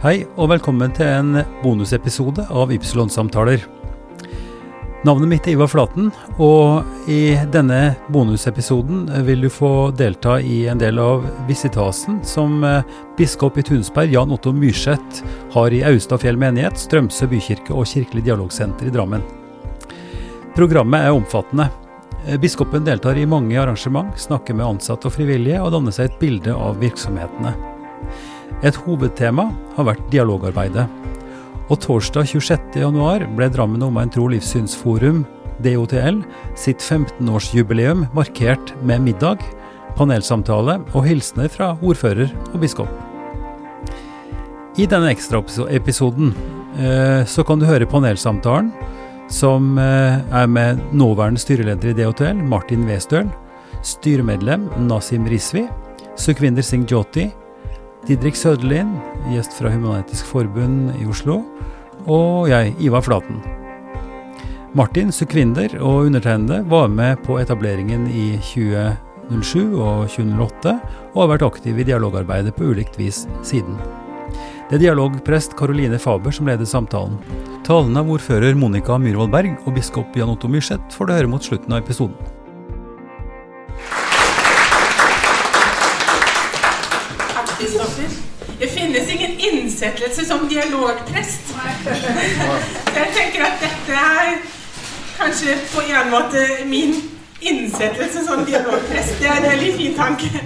Hei og velkommen til en bonusepisode av Ypsilon-samtaler. Navnet mitt er Ivar Flaten, og i denne bonusepisoden vil du få delta i en del av visitasen som eh, biskop i Tunsberg, Jan Otto Myrseth, har i Austafjell menighet, Strømsø bykirke og Kirkelig dialogsenter i Drammen. Programmet er omfattende. Eh, biskopen deltar i mange arrangement, snakker med ansatte og frivillige og danner seg et bilde av virksomhetene. Et hovedtema har vært dialogarbeidet. Og torsdag 26.1 ble Drammen Omegn tro livssynsforum, DOTL, sitt 15-årsjubileum markert med middag, panelsamtale og hilsener fra ordfører og biskop. I denne ekstraepisoden eh, så kan du høre panelsamtalen som eh, er med nåværende styreleder i DOTL, Martin Westøl, styremedlem Nasim Risvi, Sukhwinder Singh Jyoti, Didrik Søderlin, gjest fra Human-Etisk Forbund i Oslo, og jeg, Ivar Flaten. Martin Sukvinder og undertegnede var med på etableringen i 2007 og 2008, og har vært aktiv i dialogarbeidet på ulikt vis siden. Det er dialogprest Caroline Faber som leder samtalen. Talen av ordfører Monica Myhrvold Berg og biskop Jan Otto Myrseth får du høre mot slutten av episoden. Ingen som dialogprest. Jeg tenker at dette er kanskje på en måte min innsettelse som dialogprest. Det er en veldig fin tanke.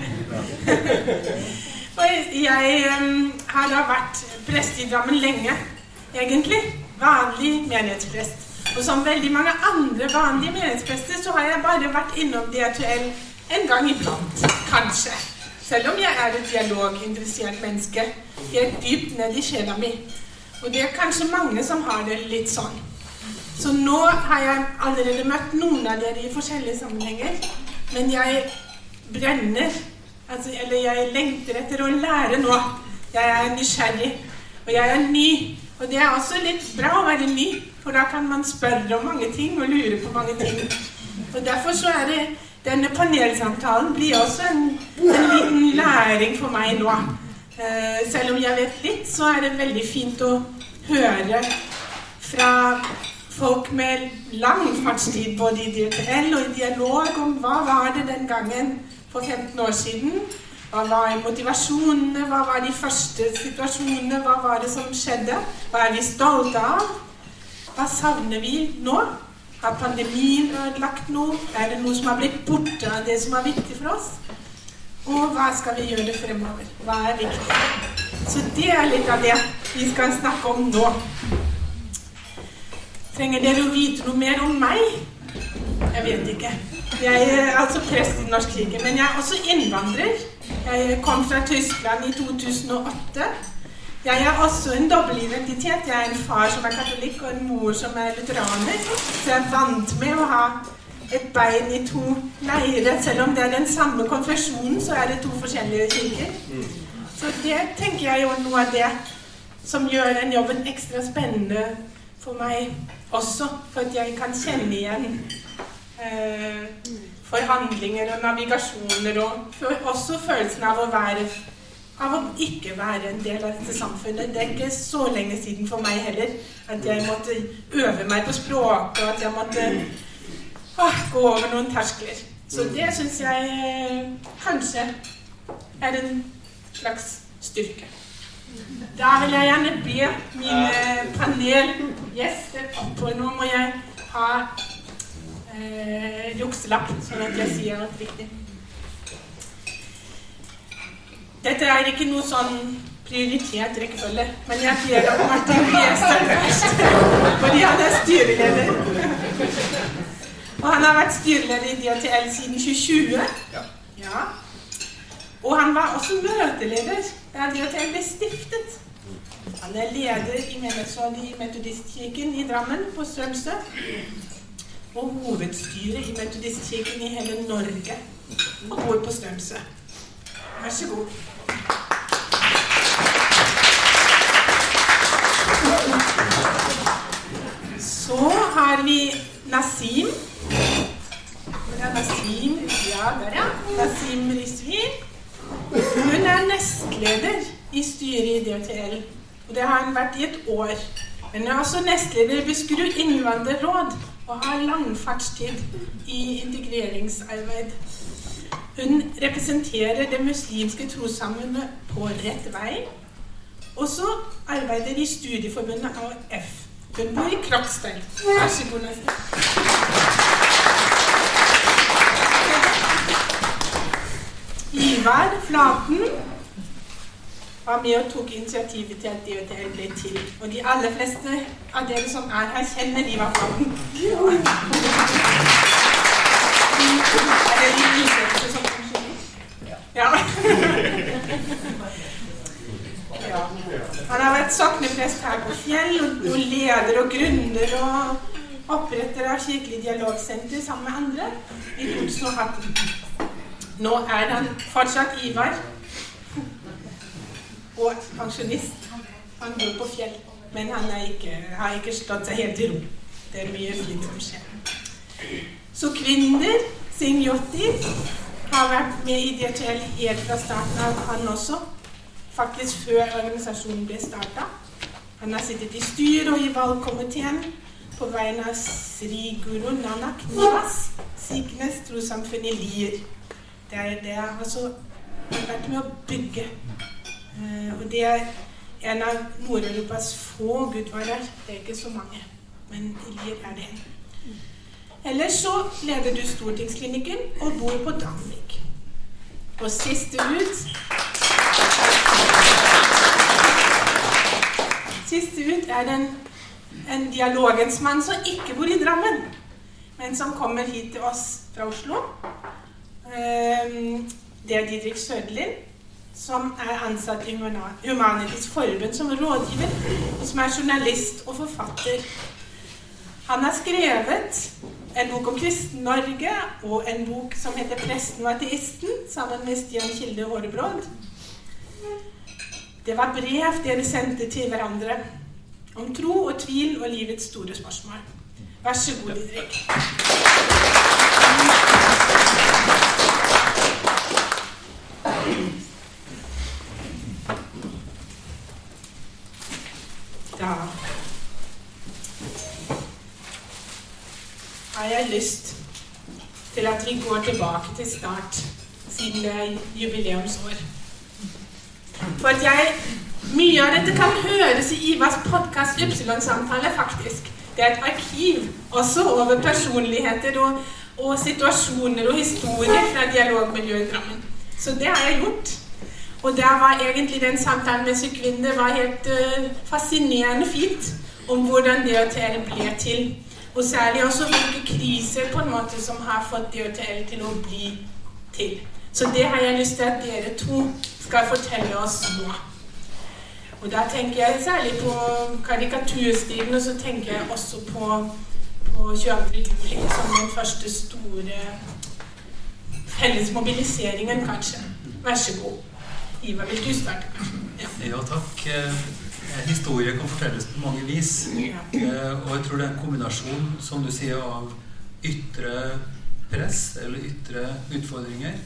Og jeg har da vært prest i Drammen lenge, egentlig. Vanlig menighetsprest. Og som veldig mange andre vanlige menighetsprester så har jeg bare vært innom DTL en gang iblant. Kanskje. Selv om jeg er et dialoginteressert menneske helt dypt ned i sjela mi. Og det er kanskje mange som har det litt sånn. Så nå har jeg allerede møtt noen av dere i forskjellige sammenhenger. Men jeg brenner. Altså, eller jeg lengter etter å lære nå. Jeg er nysgjerrig. Og jeg er ny. Og det er også litt bra å være ny, for da kan man spørre om mange ting og lure på mange ting. Og derfor så er det denne panelsamtalen blir også en, en liten læring for meg nå. Eh, selv om jeg vet litt, så er det veldig fint å høre fra folk med lang fartstid både i DTL og i dialog om hva var det den gangen for 15 år siden. Hva var motivasjonene, hva var de første situasjonene, hva var det som skjedde? Hva er vi stolte av? Hva savner vi nå? Har pandemien ødelagt noe? Er det noe som har blitt borte av det som er viktig for oss? Og hva skal vi gjøre fremover? Hva er viktig? Så det er litt av det vi skal snakke om nå. Trenger dere å vite noe mer om meg? Jeg vet ikke. Jeg er altså prest i Norsk kirke, men jeg er også innvandrer. Jeg kom fra Tyskland i 2008. Jeg har også en dobbeltidentitet. Jeg er en far som er katolikk, og en mor som er lutheraner. Så jeg er vant med å ha et bein i to leirer. Selv om det er den samme konfesjonen, så er det to forskjellige kirker. Så det tenker jeg er noe av det som gjør den jobben ekstra spennende for meg også. For at jeg kan kjenne igjen eh, forhandlinger og navigasjoner, og også følelsen av å være av å ikke være en del av dette samfunnet. Det er ikke så lenge siden for meg heller at jeg måtte øve meg på språket, og at jeg måtte å, gå over noen terskler. Så det syns jeg eh, kanskje er en slags styrke. Da vil jeg gjerne be mine panelgjester på nå må jeg ha eh, jukselapp, sånn at jeg sier noe riktig. Dette er ikke noe sånn prioritert rekkefølge, men jeg ber om Martin Wiester først. Fordi han er styreleder. Og han har vært styreleder i DTL siden 2020. Ja. Og han var også møteleder da DTL ble stiftet. Han er leder i menighetsrådet i Metodistkirken i Drammen på Strømsø. Og hovedstyret i Metodistkirken i hele Norge. Og bor på Strømsø. Vær så god. Så har vi Nasim. Hvor er Nasim? Ja, der, ja. Nasim Risvi. Hun er nestleder i styret i DTL. Og det har hun vært i et år. Men hun er også nestleder i Buskerud innvandrerråd og har lang fartstid i integreringsarbeid. Hun representerer det muslimske trossamfunnet på rett vei. Og så arbeider i Studieforbundet AF. Hun bor i Krokstad. Vær så god, Nesten. Ivar Flaten var med og tok initiativet til at DHTL ble til. Og de aller fleste av dere som er her, kjenner Ivar Flaten. Er? Ja. Han har vært sokneprest her på Fjell, og, leder og grunner og oppretter av Kirkelig dialogsenter sammen med andre i 2018. Nå er han fortsatt Ivar og pensjonist. Han bor på Fjell, men han ikke, har ikke slått seg helt i ro. Det er mye fint som skjer. Så kvinner, Singyotti, har vært med i DTL helt fra starten av, han også. Faktisk før organisasjonen ble starta. Han har sittet i styret og i valgkomiteen på vegne av Sri Guru Nanak Nivas, Siknes trossamfunn i Lier. Det er det jeg har vært med å bygge. Uh, og det er en av Nord-Europas få gudvarer. Det er ikke så mange, men i Lier er det en. Ellers så leder du Stortingsklinikken og bor på Danvik. Og siste ut Siste ut er en, en dialogens mann som ikke bor i Drammen, men som kommer hit til oss fra Oslo. Um, det er Didrik Sødlin, som er ansatt i Humanitisk Forbund som rådgiver, og som er journalist og forfatter. Han har skrevet en bok om Kristen-Norge og en bok som heter 'Presten og ateisten', sammen med Stian Kilde Hårebråd. Det var brev dere sendte til hverandre om tro og tvil og livets store spørsmål. Vær så god, Didrik. Da har jeg lyst til at vi går tilbake til start, siden det er jubileumsår. For jeg Mye av dette kan høres i Ivars podkast Ypsilon-samtale, faktisk. Det er et arkiv også over personligheter og, og situasjoner og historier fra dialogmiljøet i Drammen. Så det har jeg gjort. Og der var egentlig den samtalen med Sykvinde var helt uh, fascinerende fint om hvordan DHTL ble til. Og særlig også hvilke kriser på en måte som har fått DHTL til å bli til. Så det har jeg lyst til at dere to skal fortelle oss nå. Og da tenker jeg særlig på karikaturstilen, og så tenker jeg også på, på 22. juli som den første store fellesmobiliseringen, kanskje. Vær så god. Ivar, vil du starte? Ja, ja takk. Eh, historie kan fortelles på mange vis. Ja. Eh, og jeg tror det er en kombinasjon, som du sier, av ytre press eller ytre utfordringer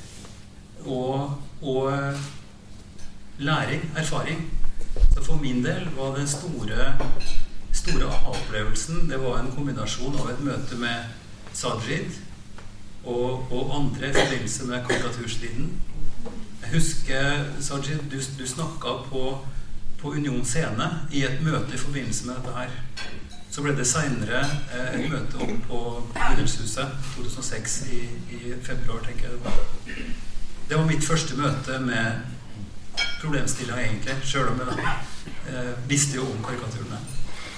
og, og læring, erfaring. Så for min del var den store, store aha-opplevelsen det var en kombinasjon av et møte med Sajid og, og andre i forbindelse med kandidaturstriden. Jeg husker, Sajid, du, du snakka på, på Union Scene i et møte i forbindelse med dette her. Så ble det seinere eh, et møte opp på Bydelshuset 2006 i, i februar, tenker jeg det var. Det var mitt første møte med problemstillinga, egentlig, sjøl om jeg eh, visste jo om karikaturene.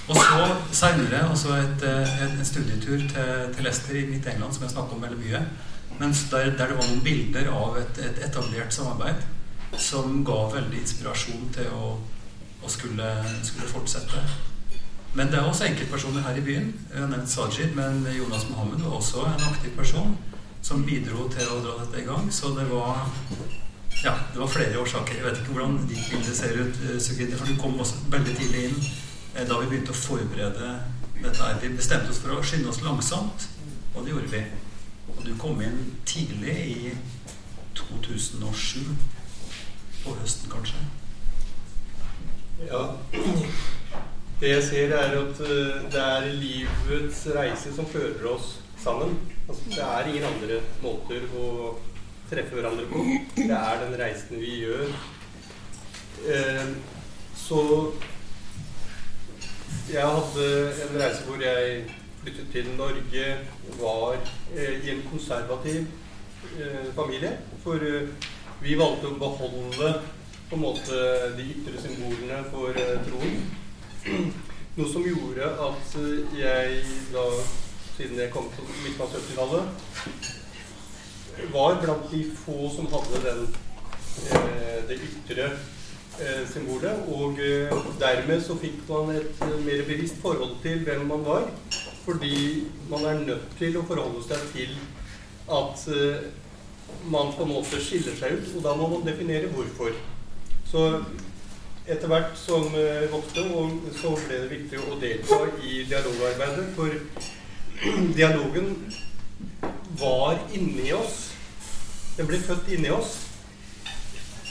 Og så seinere også et, et, en studietur til, til Leicester i Midt-England, som jeg snakket om veldig mye. Mens der, der, det var noen bilder av et, et, etablert samarbeid som ga veldig inspirasjon til å, å skulle, skulle, fortsette. Men det er også enkeltpersoner her i byen. Jeg har nevnt Sajid, men Jonas Mohammed var også en aktiv person som bidro til å dra dette i gang. Så det var ja, det var flere årsaker. Jeg vet ikke hvordan ditt bilde ser ut, Sugide, for du kom også veldig tidlig inn da vi begynte å forberede dette. her. Vi bestemte oss for å skynde oss langsomt, og det gjorde vi. Og du kom inn tidlig i 2007. På høsten, kanskje. Ja. Det jeg ser, er at eh, det er livets reise som fører oss sammen. Altså, det er ingen andre måter å treffe hverandre på. Det er den reisen vi gjør. Eh, så jeg hadde en reise hvor jeg flyttet til Norge, var eh, i en konservativ eh, familie. For eh, vi valgte å beholde på en måte de ytre symbolene for eh, troen. Noe som gjorde at eh, jeg da, siden jeg kom på midten av 70-tallet, var blant de få som hadde den, eh, det ytre eh, symbolet. Og eh, dermed så fikk man et mer bevisst forhold til hvem man var. Fordi man er nødt til å forholde seg til at man på en måte skiller seg ut, og da må man definere hvorfor. Så etter hvert som vokste, så ble det viktig å delta i dialogarbeidet. For dialogen var inni oss. Den ble født inni oss.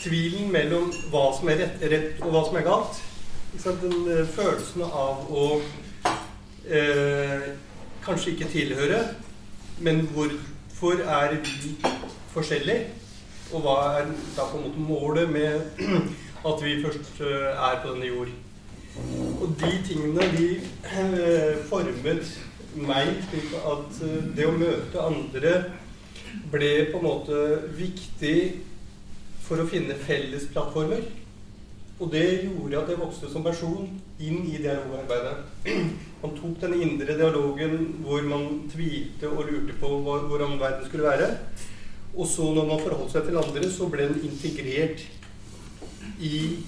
Tvilen mellom hva som er rett, rett og hva som er galt. Den uh, følelsen av å uh, kanskje ikke tilhøre, men hvorfor er vi forskjellige? Og hva er da på en måte målet med at vi først uh, er på denne jord? Og de tingene, de formet meg slik at det å møte andre ble på en måte viktig for å finne felles plattformer. Og det gjorde at jeg vokste som person inn i dialogarbeidet. Man tok den indre dialogen hvor man tvilte og lurte på hvordan verden skulle være. Og så når man forholdt seg til andre, så ble den integrert i,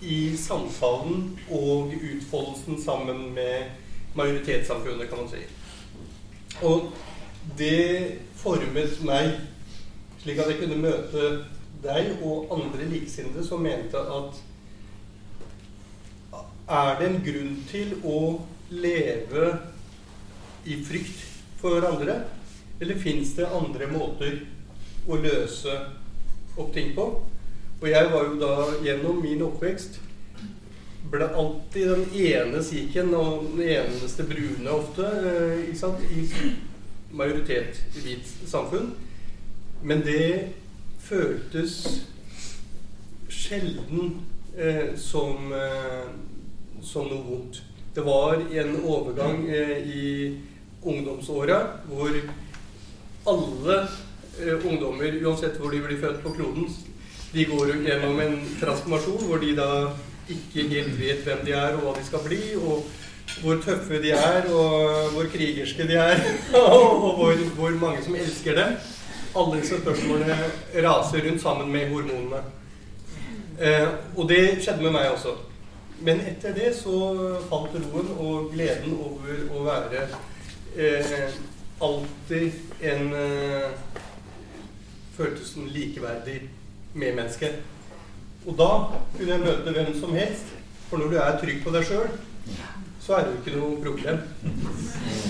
i samtalen og utfoldelsen sammen med majoritetssamfunnet, kan man si. Og det formet meg slik at jeg kunne møte deg og andre likesinnede som mente at er det en grunn til å leve i frykt for hverandre? Eller fins det andre måter å løse opp ting på? Og jeg var jo da gjennom min oppvekst ble alltid den ene sikhen og den eneste brune ofte eh, i majoritet i hvit samfunn. Men det føltes sjelden eh, som, eh, som noe vondt. Det var en overgang eh, i ungdomsåra hvor alle eh, ungdommer, uansett hvor de blir født på kloden, de går gjennom en transformasjon hvor de da ikke helt vet hvem de er og hva de skal bli, og hvor tøffe de er, og hvor krigerske de er, og hvor, hvor mange som elsker dem. Alle disse spørsmålene raser rundt sammen med hormonene. Eh, og det skjedde med meg også. Men etter det så falt roen og gleden over å være eh, alltid en eh, Føltes som likeverdig medmenneske. Og da kunne jeg møte hvem som helst. For når du er trygg på deg sjøl, så er det jo ikke noe problem.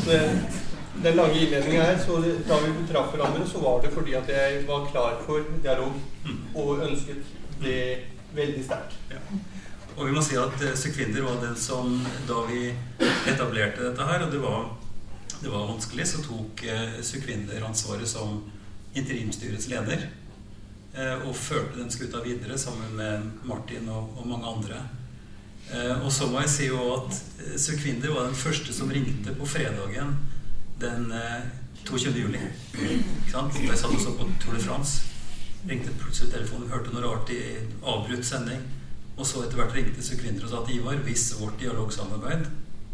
Det, den lange innledninga her, så da vi traff hverandre, så var det fordi at jeg var klar for dialog og ønsket det veldig sterkt. Ja. Og vi må si at uh, Sekvinder var den som da vi etablerte dette her, og det var, det var vanskelig, så tok uh, Sekvinder ansvaret som interimstyrets leder. Uh, og førte den skuta videre sammen med Martin og, og mange andre. Uh, og så må jeg si jo at uh, var den første som ringte på fredagen den 22. juli. Ikke sant? Jeg satt også på Tour de France. Ringte plutselig telefonen, hørte noe rart i avbrutt sending. Og så etter hvert ringte Sekvinder og sa at Ivar, hvis vårt dialogsamarbeid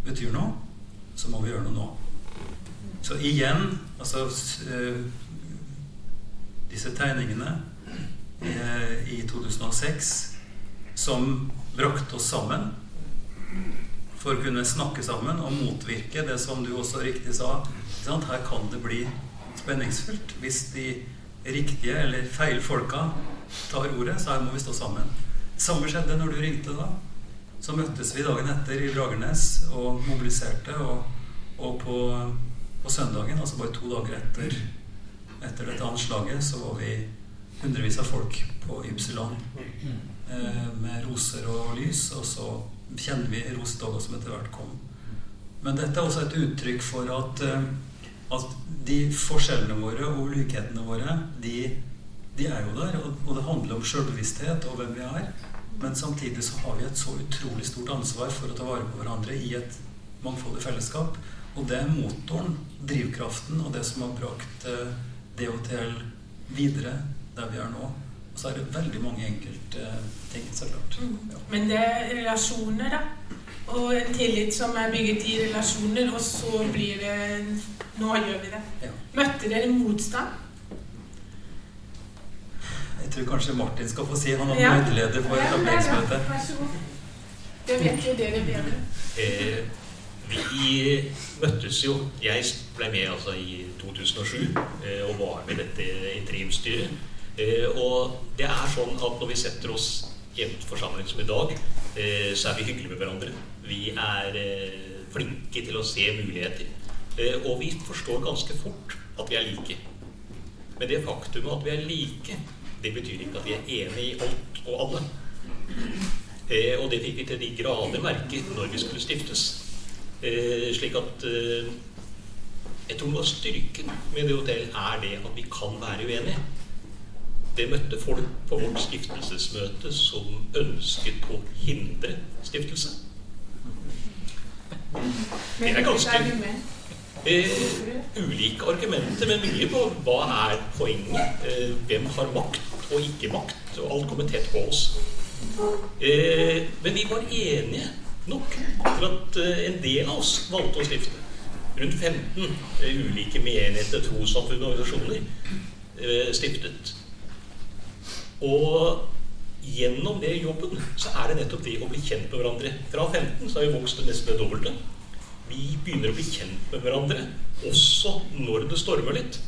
betyr noe, så må vi gjøre noe nå. Så igjen, altså disse tegningene i 2006 som brakte oss sammen for å kunne snakke sammen og motvirke det som du også riktig sa. Her kan det bli spenningsfullt hvis de riktige eller feil folka tar ordet. Så her må vi stå sammen. Samme skjedde når du ringte da. Så møttes vi dagen etter i Bragernes og mobiliserte. Og, og på, på, søndagen, altså bare to dager etter, etter dette anslaget, så var vi hundrevis av folk på Ypsilon eh, med roser og lys, og så kjenner vi rosetoget som etter hvert kom. Men dette er også et uttrykk for at, eh, at de forskjellene våre og ulikhetene våre, de, de er jo der. Og, og det handler om sjølbevissthet og hvem vi er. Men samtidig så har vi et så utrolig stort ansvar for å ta vare på hverandre i et mangfoldig fellesskap. Og det er motoren, drivkraften, og det som har brakt eh, DHTL videre der vi er nå. Og så er det veldig mange enkelte ting, så klart. Ja. Men det er relasjoner, da. Og en tillit som er bygget i relasjoner, og så blir det Nå gjør vi det. Ja. Møtte dere motstand? Jeg tror kanskje Martin skal få si han er Ja. møteleder for Ja, etableringsmøtet. Vær så god. Det vet jo dere bedre. Eh, vi møttes jo Jeg ble med altså i 2007 eh, og var med i dette interimstyret. Eh, og det er sånn at når vi setter oss i en forsamling som i dag, eh, så er vi hyggelige med hverandre. Vi er eh, flinke til å se muligheter. Og vi forstår ganske fort at vi er like. Men det faktum at vi er like, det betyr ikke at vi er enige i alt og alle. Og det fikk vi til de grader merke når vi skulle stiftes. Slik at jeg tror noe av styrken med det hotellet er det at vi kan være uenige. Det møtte folk på vårt stiftelsesmøte som ønsket å hindre stiftelse. Det er ganske- Eh, ulike argumenter, men mye på hva er poenget. Eh, hvem har makt og ikke makt. Og alt kommer tett på oss. Eh, men vi var enige nok til at eh, en del av oss valgte å stifte. Rundt 15 eh, ulike menigheter, trossamfunn og organisasjoner eh, stiftet. Og gjennom det jobben så er det nettopp det å bli kjent med hverandre. Fra 15 så har vi vokst til nesten det dobbelte. Vi begynner å bli kjent med hverandre også når det stormer litt.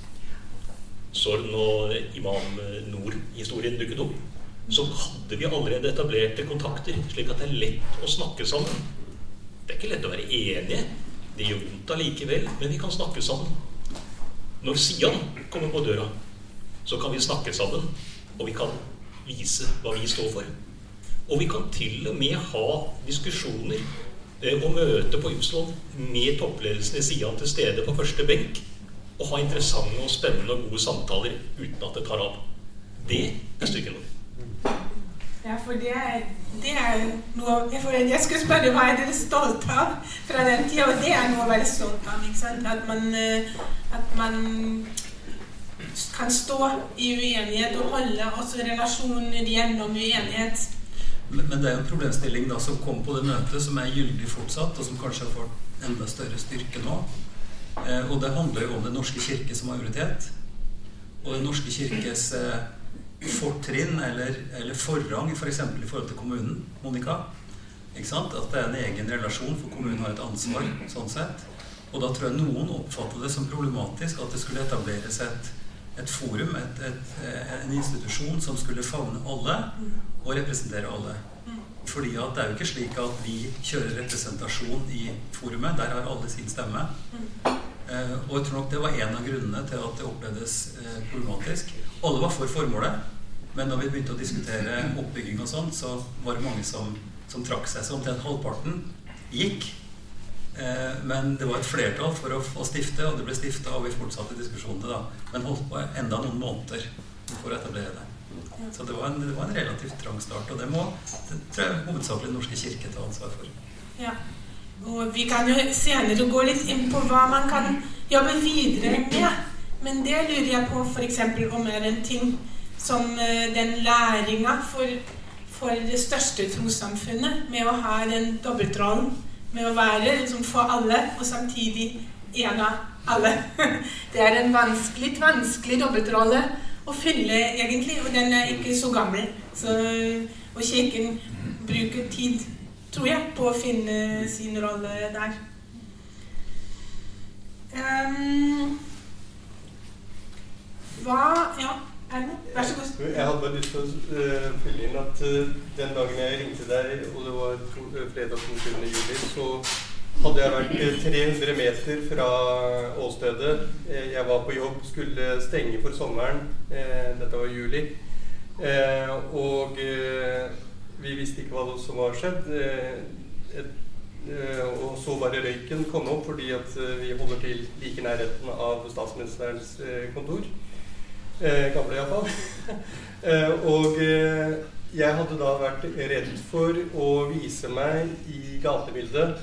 Så når Imam Nord-historien dukket opp, så hadde vi allerede etablerte kontakter, slik at det er lett å snakke sammen. Det er ikke lett å være enige. Det gjør vondt allikevel, men vi kan snakke sammen. Når Sian kommer på døra, så kan vi snakke sammen, og vi kan vise hva vi står for. Og vi kan til og med ha diskusjoner eh, og møte på Ypsilon med toppledelsen i sida til stede på første benk, og ha interessante og spennende og gode samtaler uten at det tar av. Det er styrken vår. Ja, for det er, det er noe jeg, jeg skulle spørre hva er dere stolt av fra den tida, og det er noe å være stolt av. At man, eh, at man kan stå i uenighet og holde også relasjoner gjennom uenighet. Men, men det er jo en problemstilling da som kom på det møtet, som er gyldig fortsatt, og som kanskje har fått enda større styrke nå. Eh, og det handler jo om Den norske kirkes majoritet. Og Den norske kirkes eh, fortrinn eller, eller forrang f.eks. For i forhold til kommunen. Monica. Ikke sant? At det er en egen relasjon, for kommunen har et ansvar. sånn sett. Og da tror jeg noen oppfattet det som problematisk at det skulle etableres et, et forum, et, et, en institusjon som skulle favne alle og representere alle. Fordi at det er jo ikke slik at vi kjører representasjon i forumet. Der har alle sin stemme. Eh, og jeg tror nok det var en av grunnene til at det opplevdes eh, problematisk. Alle var for formålet, men når vi begynte å diskutere oppbygging og sånn, så var det mange som, som trakk seg. Så omtrent halvparten gikk. Eh, men det var et flertall for å, stifte, og det ble stifta, og vi fortsatte diskusjonene da. Men holdt på enda noen måneder for å etablere det. Så det var en, det var en relativt trang start, og det må det tror jeg hovedsakelig Den norske kirke ta ansvar for. Ja. Og vi kan jo senere gå litt inn på hva man kan jobbe videre med. Men det lurer jeg på f.eks. om er en ting som eh, den læringa for, for det største trossamfunnet med å ha den dobbeltrollen. Med å være liksom for alle, og samtidig en av alle. Det er en vanskelig, vanskelig dobbeltrolle å fylle, egentlig. Og den er ikke så gammel. Så, og Kirken bruker tid, tror jeg, på å finne sin rolle der. Um, hva Ja? Vær så god. Jeg hadde bare lyst til å eh, fylle inn at eh, den dagen jeg ringte deg, og det var eh, fredag 22. juli, så hadde jeg vært 300 meter fra åstedet. Jeg var på jobb, skulle stenge for sommeren. Dette var juli. Og vi visste ikke hva som var skjedd. Og så bare røyken kom opp fordi at vi holder til like nærheten av statsministerens kontor. Gamle iallfall. Og jeg hadde da vært redd for å vise meg i gatebildet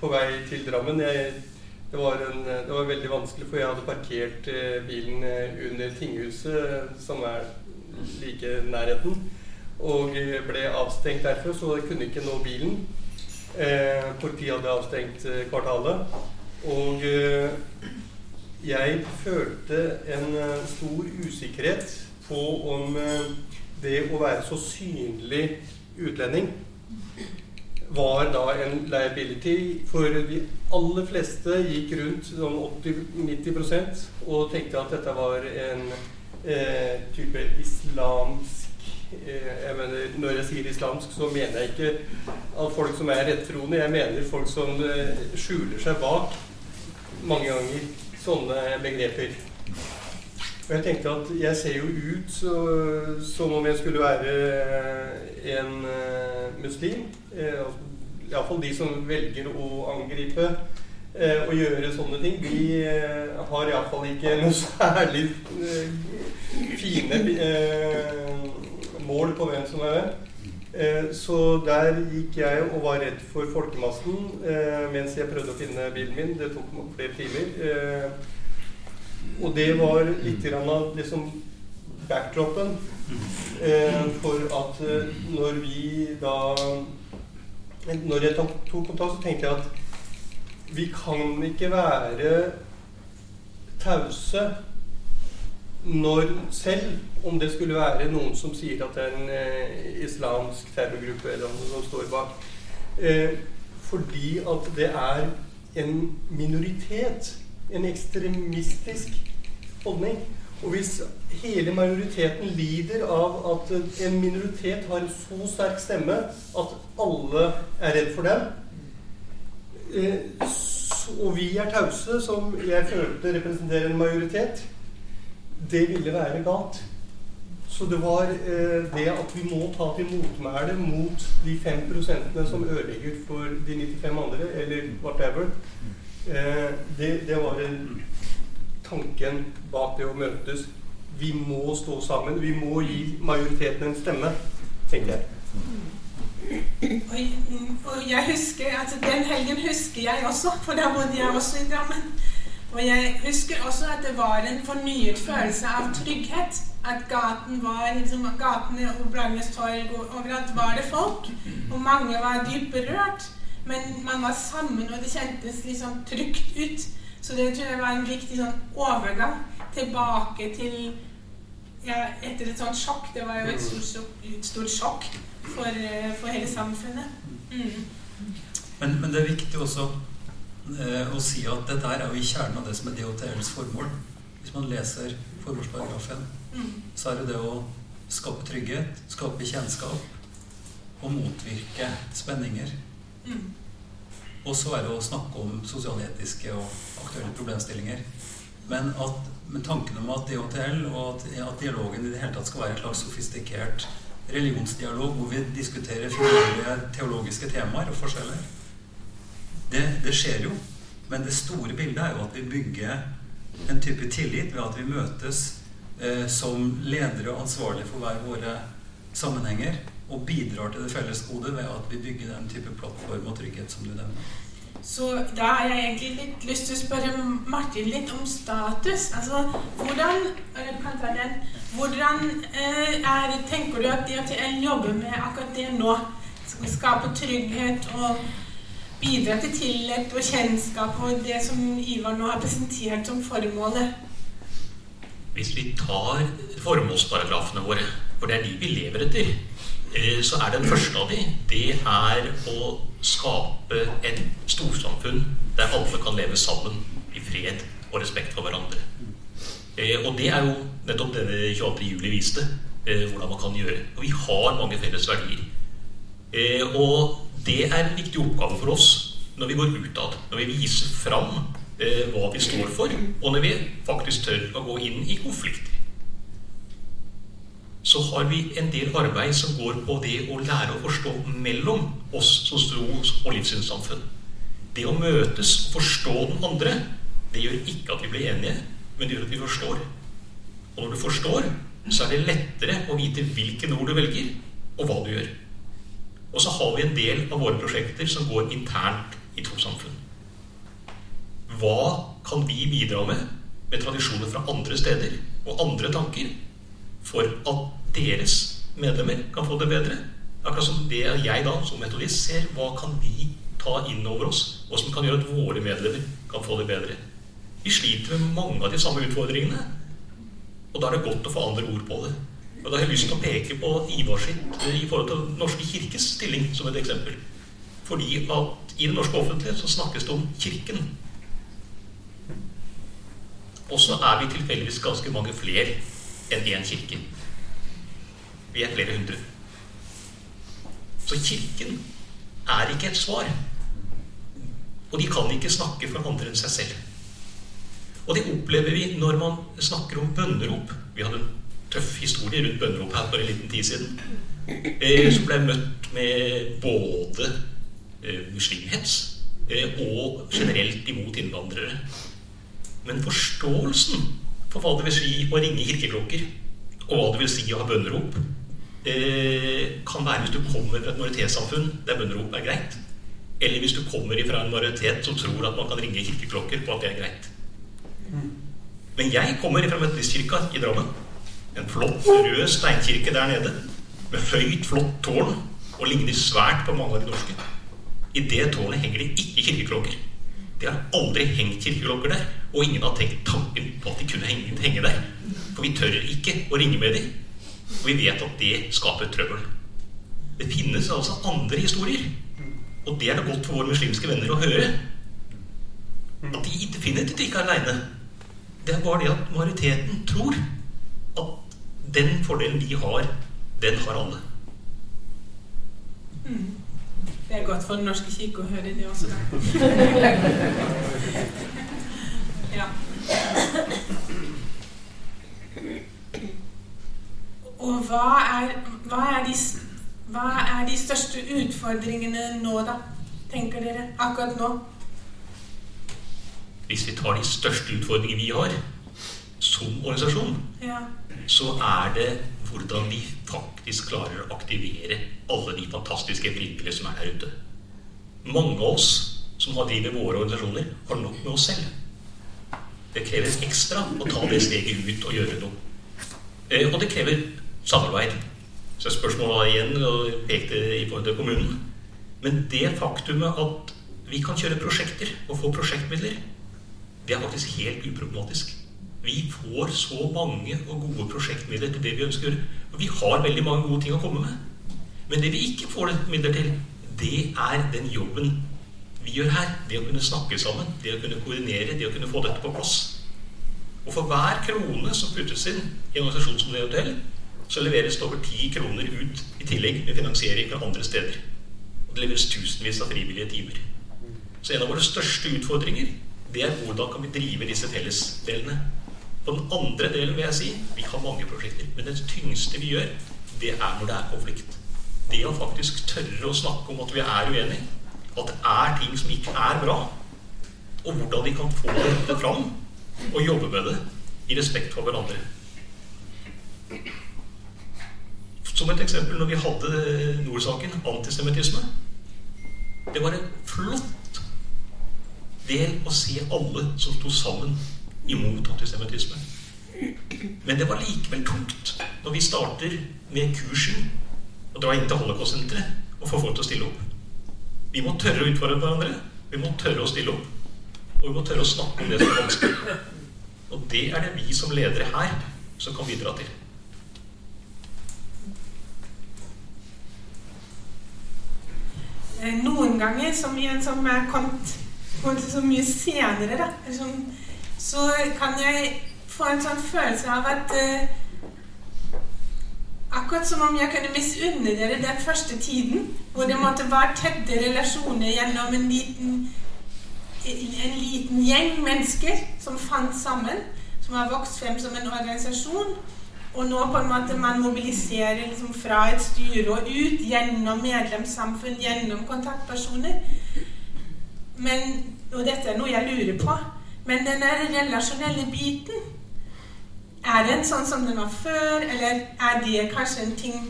på vei til Drammen. Jeg, det, var en, det, var veldig vanskelig, for jeg hadde parkert eh, bilen eh, under tinghuset, som er like nærheten, og eh, ble avstengt derfra, så jeg kunne ikke nå bilen. Eh, politiet hadde avstengt eh, kvartalet. Og eh, jeg følte en stor usikkerhet på om det å være så synlig utlending var da en liability. For de aller fleste gikk rundt sånn 80-90% og tenkte at dette var en eh, type islamsk eh, jeg mener, Når jeg sier islamsk, så mener jeg ikke at folk som er rettroende. Jeg mener folk som eh, skjuler seg bak mange ganger sånne begreper. Og jeg tenkte at jeg ser jo ut så, som om jeg skulle være en uh, muslim. Uh, Iallfall de som velger å angripe og gjøre sånne ting, de har iallfall ikke noe særlig fine mål på hvem som er hvem. Så der gikk jeg og var redd for folkemassen mens jeg prøvde å finne bilen min. Det tok flere timer. Og det var litt av liksom backdropen eh, for at eh, når vi da Når jeg tok kontakt, så tenkte jeg at vi kan ikke være tause når selv om det skulle være noen som sier at det er en eh, islamsk terrorgruppe eller noe som står bak. Eh, fordi at det er en minoritet en ekstremistisk holdning. Og hvis hele majoriteten lider av at en minoritet har så sterk stemme at alle er redd for dem, eh, og vi er tause, som jeg følte representerer en majoritet, det ville være galt. Så det var eh, det at vi må ta til motmæle mot de 5% som ødelegger for de 95 andre, eller whatever. Eh, det, det, var en, tanken bak det å møtes. Vi må stå sammen. Vi må gi majoriteten en stemme, tenker jeg. Og, og jeg husker, altså Den helgen husker jeg også, for da bodde jeg også i Drammen. Og jeg husker også at det var en fornyet følelse av trygghet. At gaten var, liksom, gatene og Bragnes torg og overalt var det folk. Og mange var dypt berørt. Men man var sammen, og det kjentes liksom trygt ut. Så det tror jeg var en viktig sånn overgang tilbake til ja, Etter et sånt sjokk. Det var jo et stort, et stort sjokk for, eh, for, hele samfunnet. Mm. Men, men, det er viktig også å si at dette her er jo i kjernen av det som er DHTLs formål. Hvis man leser formålsparagrafen, mm. så er det det å skape trygghet, skape kjennskap og motvirke spenninger. Mm. Og så er det å snakke om sosialetiske og aktuelle problemstillinger. Men, at, men tanken om at DHTL og at, at, dialogen i det hele tatt skal være et slags sofistikert religionsdialog hvor vi diskuterer teologiske temaer og forskjeller, det, det, skjer jo. Men det store bildet er jo at vi bygger en type tillit ved at vi møtes eh, som ledere og ansvarlige for hver våre sammenhenger og bidrar til det felles gode ved at vi bygger den type plattform og trygghet som du nevner. Så da har jeg egentlig litt lyst til å spørre Martin litt om status. Altså, hvordan, hvordan eh, er, tenker du at DHTL jobber med akkurat det nå? Skape trygghet og bidra til tillit og kjennskap og det som Ivar nå har presentert som formålet? Hvis vi tar formålsparagrafene våre, for det er de vi lever etter Eh, så er den første av de, det er å skape et storsamfunn der alle kan leve sammen i fred og respekt for hverandre. Eh, og det er jo nettopp det 22. juli viste, eh, hvordan man kan gjøre. Og vi har mange felles verdier. Og det er en viktig oppgave for oss når vi går utad. Når vi viser fram eh, hva vi står for, og når vi faktisk tør å gå inn i konflikter. Så har vi en del arbeid som går på det å lære å forstå mellom oss som tros- og livssynssamfunn. Det å møtes og forstå den andre, det gjør ikke at vi blir enige, men det gjør at vi forstår. Og når du forstår, så er det lettere å vite hvilken ord du velger, og hva du gjør. Og så har vi en del av våre prosjekter som går internt i trossamfunn. Hva kan vi bidra med med tradisjoner fra andre steder og andre tanker for at deres medlemmer kan få det bedre? Akkurat som det jeg da som metodist ser hva kan vi ta inn over oss, og som kan gjøre at våre medlemmer kan få det bedre. Vi sliter med mange av de samme utfordringene, og da er det godt å få andre ord på det. Og Da har jeg lyst til å peke på Ivar sitt eh, i forhold til Den norske kirkes stilling som et eksempel. Fordi at i den norske offentlighet så snakkes det om Kirken. Og så er vi tilfeldigvis ganske mange flere enn én kirke. Vi er flere hundre. Så Kirken er ikke et svar. Og de kan ikke snakke for andre enn seg selv. Og det opplever vi når man snakker om bønnerop. Vi hadde en tøff historie rundt bønnerop her for en liten tid siden. Eh, som ble møtt med både eh, muslimhets eh, og generelt imot innvandrere. Men forståelsen for hva det vil si å ringe kirkeklokker, og hva det vil si å ha bønnerop, eh, kan være hvis du kommer fra et majoritetssamfunn der bønnerop er greit. Eller hvis du kommer fra en majoritet som tror at man kan ringe kirkeklokker på at det er greit. Men jeg kommer fra Metodistkirka i Drammen. En flott, rød steinkirke der nede. Med høyt, flott tårn. Og ligner svært på mange av de norske. I det tårnet henger det ikke kirkeklokker. Det har aldri hengt kirkeklokker der. Og ingen har tenkt tanken på at de kunne henge, der. For vi tør ikke å ringe med dem. Og vi vet at det skaper trøbbel. Det finnes altså andre historier. Og det er det godt for våre muslimske venner å høre. At de definitivt ikke er aleine. Det er bare det at majoriteten tror at den fordelen de har, den har alle. Det er godt for Den norske kirke å høre det også. Ja. Og hva er, hva, er de, hva er de største utfordringene nå, da? Tenker dere akkurat nå? Hvis vi tar de største utfordringene vi har som organisasjon, Ja. Så er det hvordan vi faktisk klarer å aktivere alle de fantastiske frivillige som er der ute. Mange av oss som har driver våre organisasjoner, har nok med oss selv. Det krever ekstra å ta det steget ut og gjøre noe. Eh, og det krever samarbeid. Så spørsmålet igjen og pekte i forhold til kommunen. Men det faktumet at vi kan kjøre prosjekter og få prosjektmidler, det er faktisk helt uproblematisk. Vi får så mange og gode prosjektmidler til det vi ønsker. Og vi har veldig mange gode ting å komme med. Men det vi ikke får midler til, det er den jobben vi gjør her. Det å kunne snakke sammen, det å kunne koordinere, det å kunne få dette på plass. Og for hver krone som puttes inn i en organisasjon som det hotell, så leveres det over ti kroner ut i tillegg med finansiering fra andre steder. Og det leveres tusenvis av frivillige timer. Så en av våre største utfordringer det er hvordan kan vi drive disse fellesdelene. På den andre delen vil jeg si vi har mange prosjekter, men det tyngste vi gjør, det er når det er konflikt. Det å faktisk tørre å snakke om at vi er uenige, at det er ting som ikke er bra, og hvordan vi kan få dette fram og jobbe med det i respekt for hverandre. Som et eksempel når vi hadde Nord-saken, antisemittisme. Det var en flott del å se alle som sto sammen imot antisemittisme. Men det var likevel tungt når vi starter med kursen og drar inn til Holocaust-senteret og får folk til å stille opp. Vi må tørre å utfordre hverandre. Vi må tørre å stille opp. Og vi må tørre å snakke om det som er vanskelig. Og det er det vi som ledere her som kan bidra til. Eh, Noen ganger, som i en som er kommet så mye senere, da, sånn, så kan jeg få en sånn følelse av at eh, Akkurat som om jeg kunne misunne dere den første tiden, hvor det måtte være tette relasjoner gjennom en liten, en liten gjeng mennesker som fant sammen, som har vokst frem som en organisasjon. Og nå på en måte man mobiliserer liksom fra et styre og ut, gjennom medlemssamfunn, gjennom kontaktpersoner. Men, og dette er noe jeg lurer på. Men den der relasjonelle biten er den sånn som den var før, eller er det kanskje en ting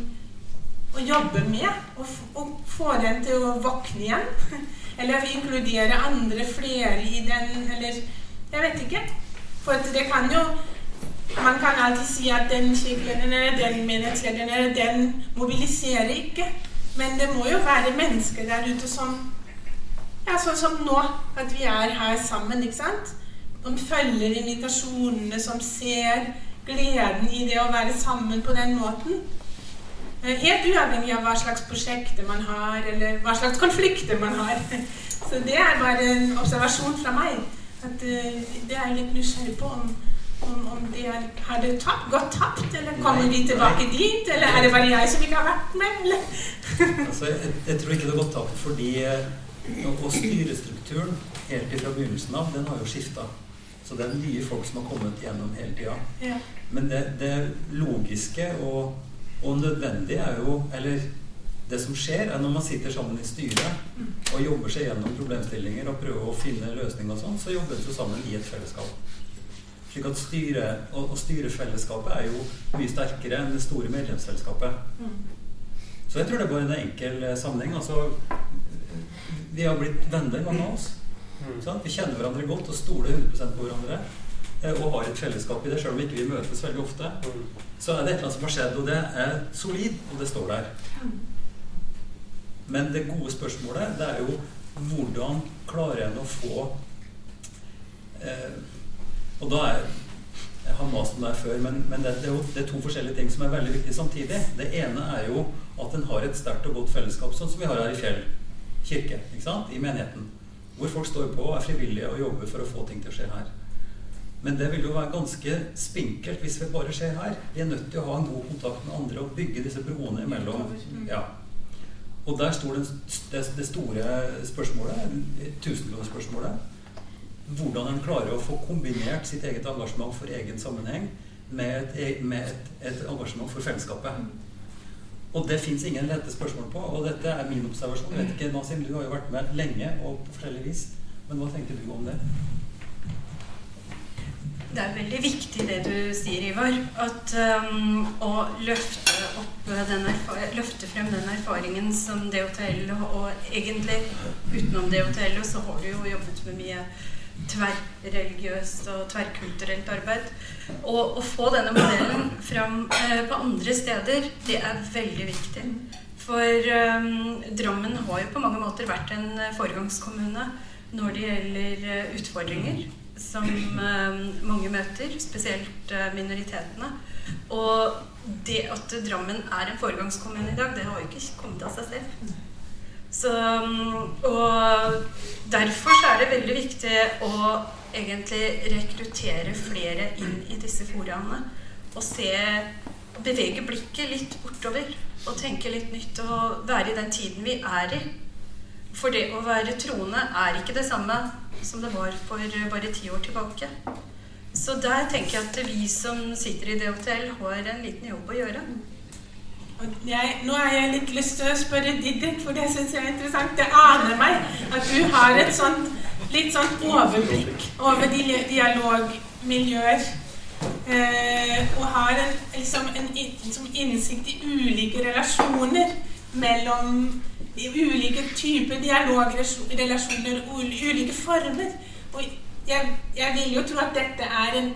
å jobbe med? Å få den til å våkne igjen? Eller inkludere andre, flere i den, eller Jeg vet ikke. For det kan jo Man kan alltid si at den kirkelederen eller den menighetslederen eller den mobiliserer ikke. Men det må jo være mennesker der ute som Ja, sånn som nå, at vi er her sammen, ikke sant? Som følger invitasjonene, som ser gleden i det å være sammen på den måten. Eh, helt uavhengig av hva slags prosjekter man har, eller hva slags konflikter man har. Så det er bare en observasjon fra meg. At uh, det er jeg litt nysgjerrig på om, om, om det er, har det tapt, gått tapt, eller kommer vi tilbake dit? Eller er det bare jeg som ikke har vært med? eller? altså, jeg, jeg, tror ikke det har gått tapt, fordi uh, og styrestrukturen helt fra begynnelsen av, den har jo skifta. Så det er nye folk som har kommet gjennom hele tida. Ja. Men det, det logiske og, og, nødvendige er jo Eller det som skjer, er når man sitter sammen i styret mm. og jobber seg gjennom problemstillinger og prøver å finne løsninger og sånn, så jobber vi sammen i et fellesskap. Slik at styre, og, og styrefellesskapet er jo mye sterkere enn det store medlemsfellesskapet. Mm. Så jeg tror det er bare en enkel eh, sammenheng. Altså, vi har blitt venner, mange av oss. Mm. Vi kjenner hverandre godt og stoler 100% på hverandre. Eh, og har et fellesskap i det, sjøl om ikke vi møtes veldig ofte, så er det et eller annet som har skjedd, og det er solid, og det står der. Men det gode spørsmålet, det er jo hvordan klarer en å få eh, Og da er Jeg har mast om det her før, men, men det, det, er jo, det, er to forskjellige ting som er veldig viktige samtidig. Det ene er jo at en har et sterkt og godt fellesskap, sånn som vi har her i Fjell kirke, ikke sant? i menigheten. Hvor folk står på, er frivillige og jobber for å få ting til å skje her. Men det vil jo være ganske spinkelt hvis vi bare skjer her. Vi er nødt til å ha en god kontakt med andre og bygge disse broene imellom. Ja. Og der står det, det, det store spørsmålet, tusenkronersspørsmålet. Hvordan en klarer å få kombinert sitt eget engasjement for egen sammenheng med et, e, med et, et engasjement for fellesskapet. Og det fins ingen lette spørsmål på. Og dette er min observasjon. Jeg vet ikke, Nasim, Du har jo vært med lenge og på forskjellig vis. Men hva tenker du om det? Det er veldig viktig det du sier, Ivar. At um, å løfte, løfte frem den erfaringen som DHTL og egentlig utenom DHTL så har du jo jobbet med mye tverrreligiøst og tverrkulturelt arbeid. Og å få denne modellen fram eh, på andre steder, det er veldig viktig. For eh, Drammen har jo på mange måter vært en foregangskommune når det gjelder eh, utfordringer som eh, mange møter, spesielt eh, minoritetene. Og det at Drammen er en foregangskommune i dag, det har jo ikke kommet av seg selv. Så, mm, og derfor så er det veldig viktig å egentlig rekruttere flere inn i disse foraene. Og se Bevege blikket litt bortover og tenke litt nytt og være i den tiden vi er i. For det å være troende er ikke det samme som det var for bare ti år tilbake. Så der tenker jeg at vi som sitter i DHTL, har en liten jobb å gjøre. Jeg, nå har jeg litt lyst til å spørre Didrik, for det syns jeg er interessant. Det aner meg at du har et sånt, litt sånt overblikk over de dialogmiljøer. Eh, og har en, liksom en, en innsikt i ulike relasjoner mellom ulike typer dialogrelasjoner, og ulike former. Og jeg, jeg, vil jo tro at dette er en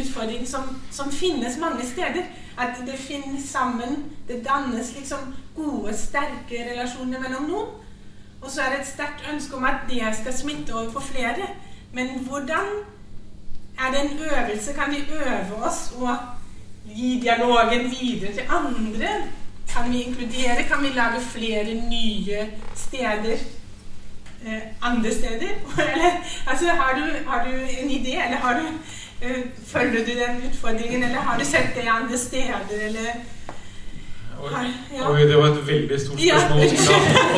utfordring som, som, finnes mange steder. At det finnes sammen Det dannes liksom gode, sterke relasjoner mellom noen. Og så er det et sterkt ønske om at det skal smitte over på flere. Men hvordan er det en øvelse? Kan vi øve oss og gi dialogen videre til andre? Kan vi inkludere? Kan vi lage flere nye steder eh, andre steder? eller, altså, har du, har du, en idé, eller har du, følger du den utfordringen, eller har du sett det andre steder, eller Oi, ja. Oi, det var et veldig stort spørsmål. ja.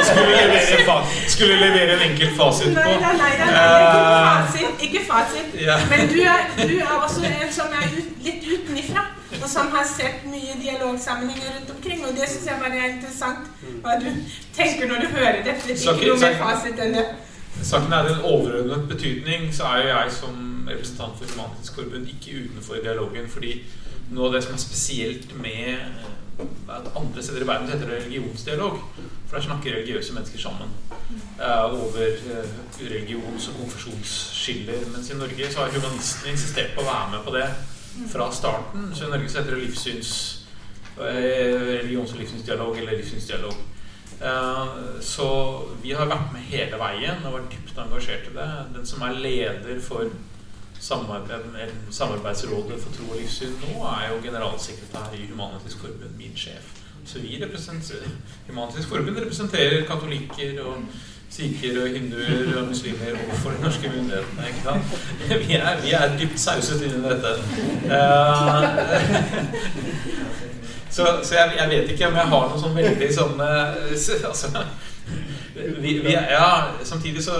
skulle- levere, skulle levere en enkel fasit på. nei, nei, nei, nei, ikke Eh, fasit. Ikke fasit. Men du er, du er også en som er ut, litt utenifra, og som har sett mye dialogsammenhenger rundt omkring. Og det syns jeg bare er interessant. Hva du tenker når du hører dette. Ikke noe med mer fasit enn det. Saken er en overordnet betydning, så er jo jeg som representant for Human-Etisk Forbund ikke utenfor dialogen. Fordi noe av det som er spesielt med eh, at andre steder i verden heter det religionsdialog. For der snakker religiøse mennesker sammen uh, over uh, religions- og konfesjonsskiller. Mens i Norge så har humanistene insistert på å være med på det fra starten. Så i Norge så heter det livssyns uh, religions- og livssynsdialog eller livssynsdialog. Eh, Så vi har vært med hele veien og vært dypt engasjert i det. Den som er leder for Samarbeidsrådet for tro og livssyn nå, er jo generalsekretær i Human-Etisk Forbund, min sjef. Så vi representerer Human-Etisk Forbund representerer katolikker og sikher og hinduer og muslimer overfor de norske myndighetene. ikke sant? Vi er, vi er dypt sauset inn i dette. Eh, så, så jeg, jeg vet ikke om jeg har noe sånn veldig sånn altså, vi, vi, ja, Samtidig så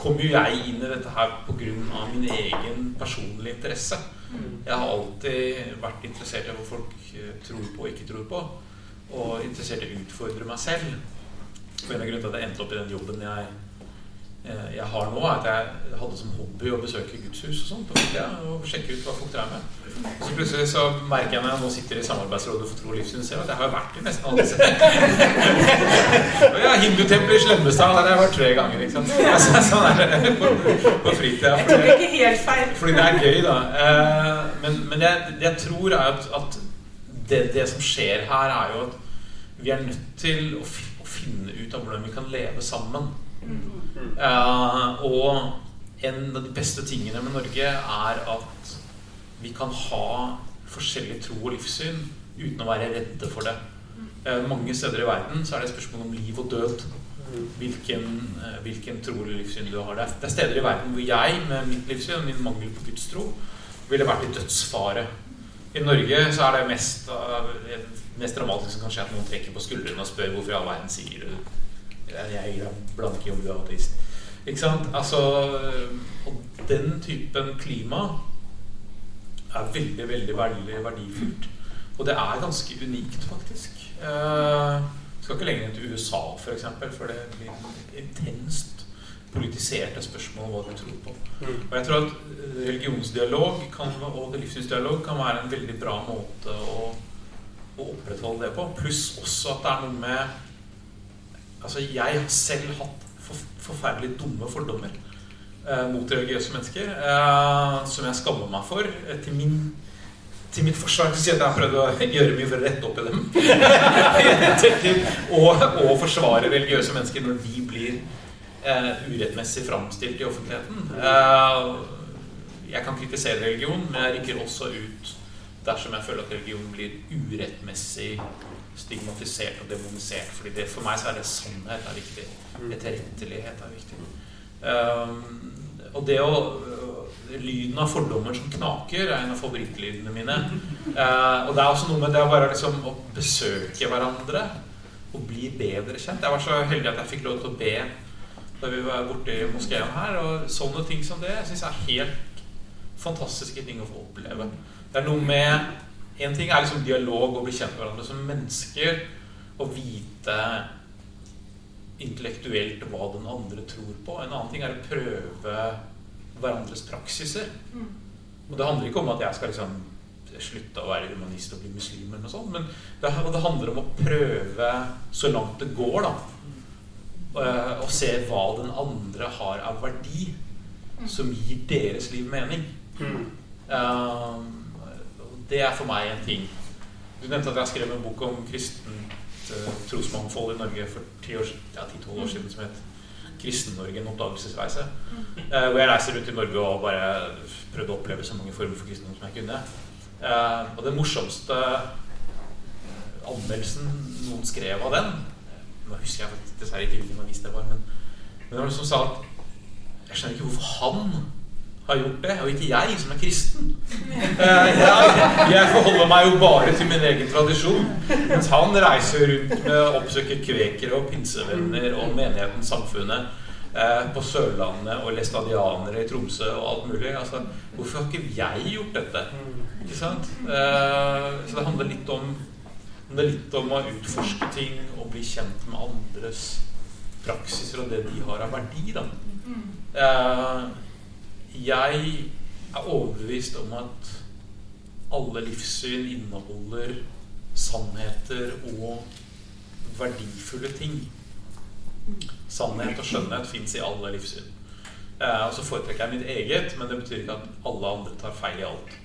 kom jo jeg inn i dette her pga. min egen personlige interesse. Jeg har alltid vært interessert i hva folk eh, tror på og ikke tror på. Og interessert i å utfordre meg selv. For en av grunnene til at jeg endte opp i den jobben jeg, jeg har nå, er at jeg hadde som hobby å besøke gudshus og sånt. Og, ja, og sjekke ut hva folk drev med. Og så plutselig så merker jeg når jeg nå sitter i Samarbeidsrådet for tro og livssyn, ser jeg at jeg har vært i nesten alle disse. ja, Hindutempelet i Slemmestad, der har jeg vært tre ganger. ikke sant? Altså, sånn er det på, på fritida. Jeg tok ikke helt feil. Fordi det er gøy, da. Eh, men men det, det jeg tror er at, at det, det som skjer her, er jo at vi er nødt til å, å finne ut av hvordan vi kan leve sammen. Eh, og en av de beste tingene med Norge er at vi kan ha forskjellig tro og livssyn uten å være redde for det. Uh, mange steder i verden så er det et spørsmål om liv og død. Hvilken, uh, hvilken tro eller livssyn du har. Det er, er steder i verden hvor jeg med mitt livssyn og min mangel på Guds tro ville vært i dødsfare. I Norge så er det mest, uh, mest dramatiske som kan skje at noen trekker på skuldrene og spør hvorfor i all verden sier du jeg er deg blanke i om du er ateist. Ikke sant? Altså, og den typen klima er veldig, veldig, veldig verdifullt. Og det er ganske unikt, faktisk. Eh, skal ikke lenger enn til USA, f.eks., for, eksempel, for det blir intenst politiserte spørsmål om hva du tror på. Og jeg tror at religionsdialog kan, og livssynsdialog kan være en veldig bra måte å, å opprettholde det på. Pluss også at det er noe med Altså, jeg har selv hatt for, forferdelig dumme fordommer eh, mot religiøse mennesker eh, som jeg skammer meg for. Eh, til, min, til mitt forsvar sier jeg at jeg har prøvd å gjøre mye for å rette opp i dem. og, og forsvare religiøse mennesker når de blir eh, urettmessig framstilt i offentligheten. Eh, jeg kan kritisere religion, men jeg rykker også ut dersom jeg føler at religion blir urettmessig stigmatisert og demonisert. Fordi det, for meg så er det sannhet er viktig. Etterrettelighet er viktig. Um, og det å Lyden av fordommer som knaker er en av favorittlydene mine. Uh, og det er også noe med det å bare liksom å besøke hverandre og bli bedre kjent. Jeg var så heldig at jeg fikk lov til å be da vi var borte i moskeen her. Og sånne ting som det syns jeg er helt fantastiske ting å få oppleve. Det er noe med En ting er liksom dialog og bli kjent med hverandre som mennesker. Og vite intellektuelt hva den andre tror på. En annen ting er å prøve hverandres praksiser. Og det handler ikke om at jeg skal liksom slutte å være humanist og bli muslim, eller noe sånt, men det, det handler om å prøve så langt det går, da. Og, og se hva den andre har av verdi som gir deres liv mening. Um, det er for meg en ting. Du nevnte at jeg skrev en bok om kristent uh, trosmangfold i Norge for 10-12 ja, 10 år siden som het Kristen-Norge en oppdagelsesreise. Uh, hvor jeg reiser rundt i Norge og bare prøvde å oppleve så mange former for kristendom som jeg kunne. Uh, og den morsomste anmeldelsen noen skrev av den Nå husker jeg faktisk dessverre ikke hvilken avis det var, men, men det var noen som sa at jeg skjønner ikke hvorfor han har gjort det, og ikke jeg som er kristen. Eh, jeg, forholder meg jo bare til min egen tradisjon. Mens han reiser rundt med å oppsøke kvekere og pinsevenner og menigheten Samfunnet eh, på Sørlandet og læstadianere i Tromsø og alt mulig. Altså, hvorfor har ikke jeg gjort dette? Ikke sant? Eh, så det handler litt om det er litt om å utforske ting og bli kjent med andres praksiser og det de har av verdi. Da. Eh, jeg er overbevist om at alle livssyn inneholder sannheter og verdifulle ting. Sannhet og skjønnhet fins i alle livssyn. Eh, og så foretrekker jeg mitt eget, men det betyr ikke at alle andre tar feil i alt.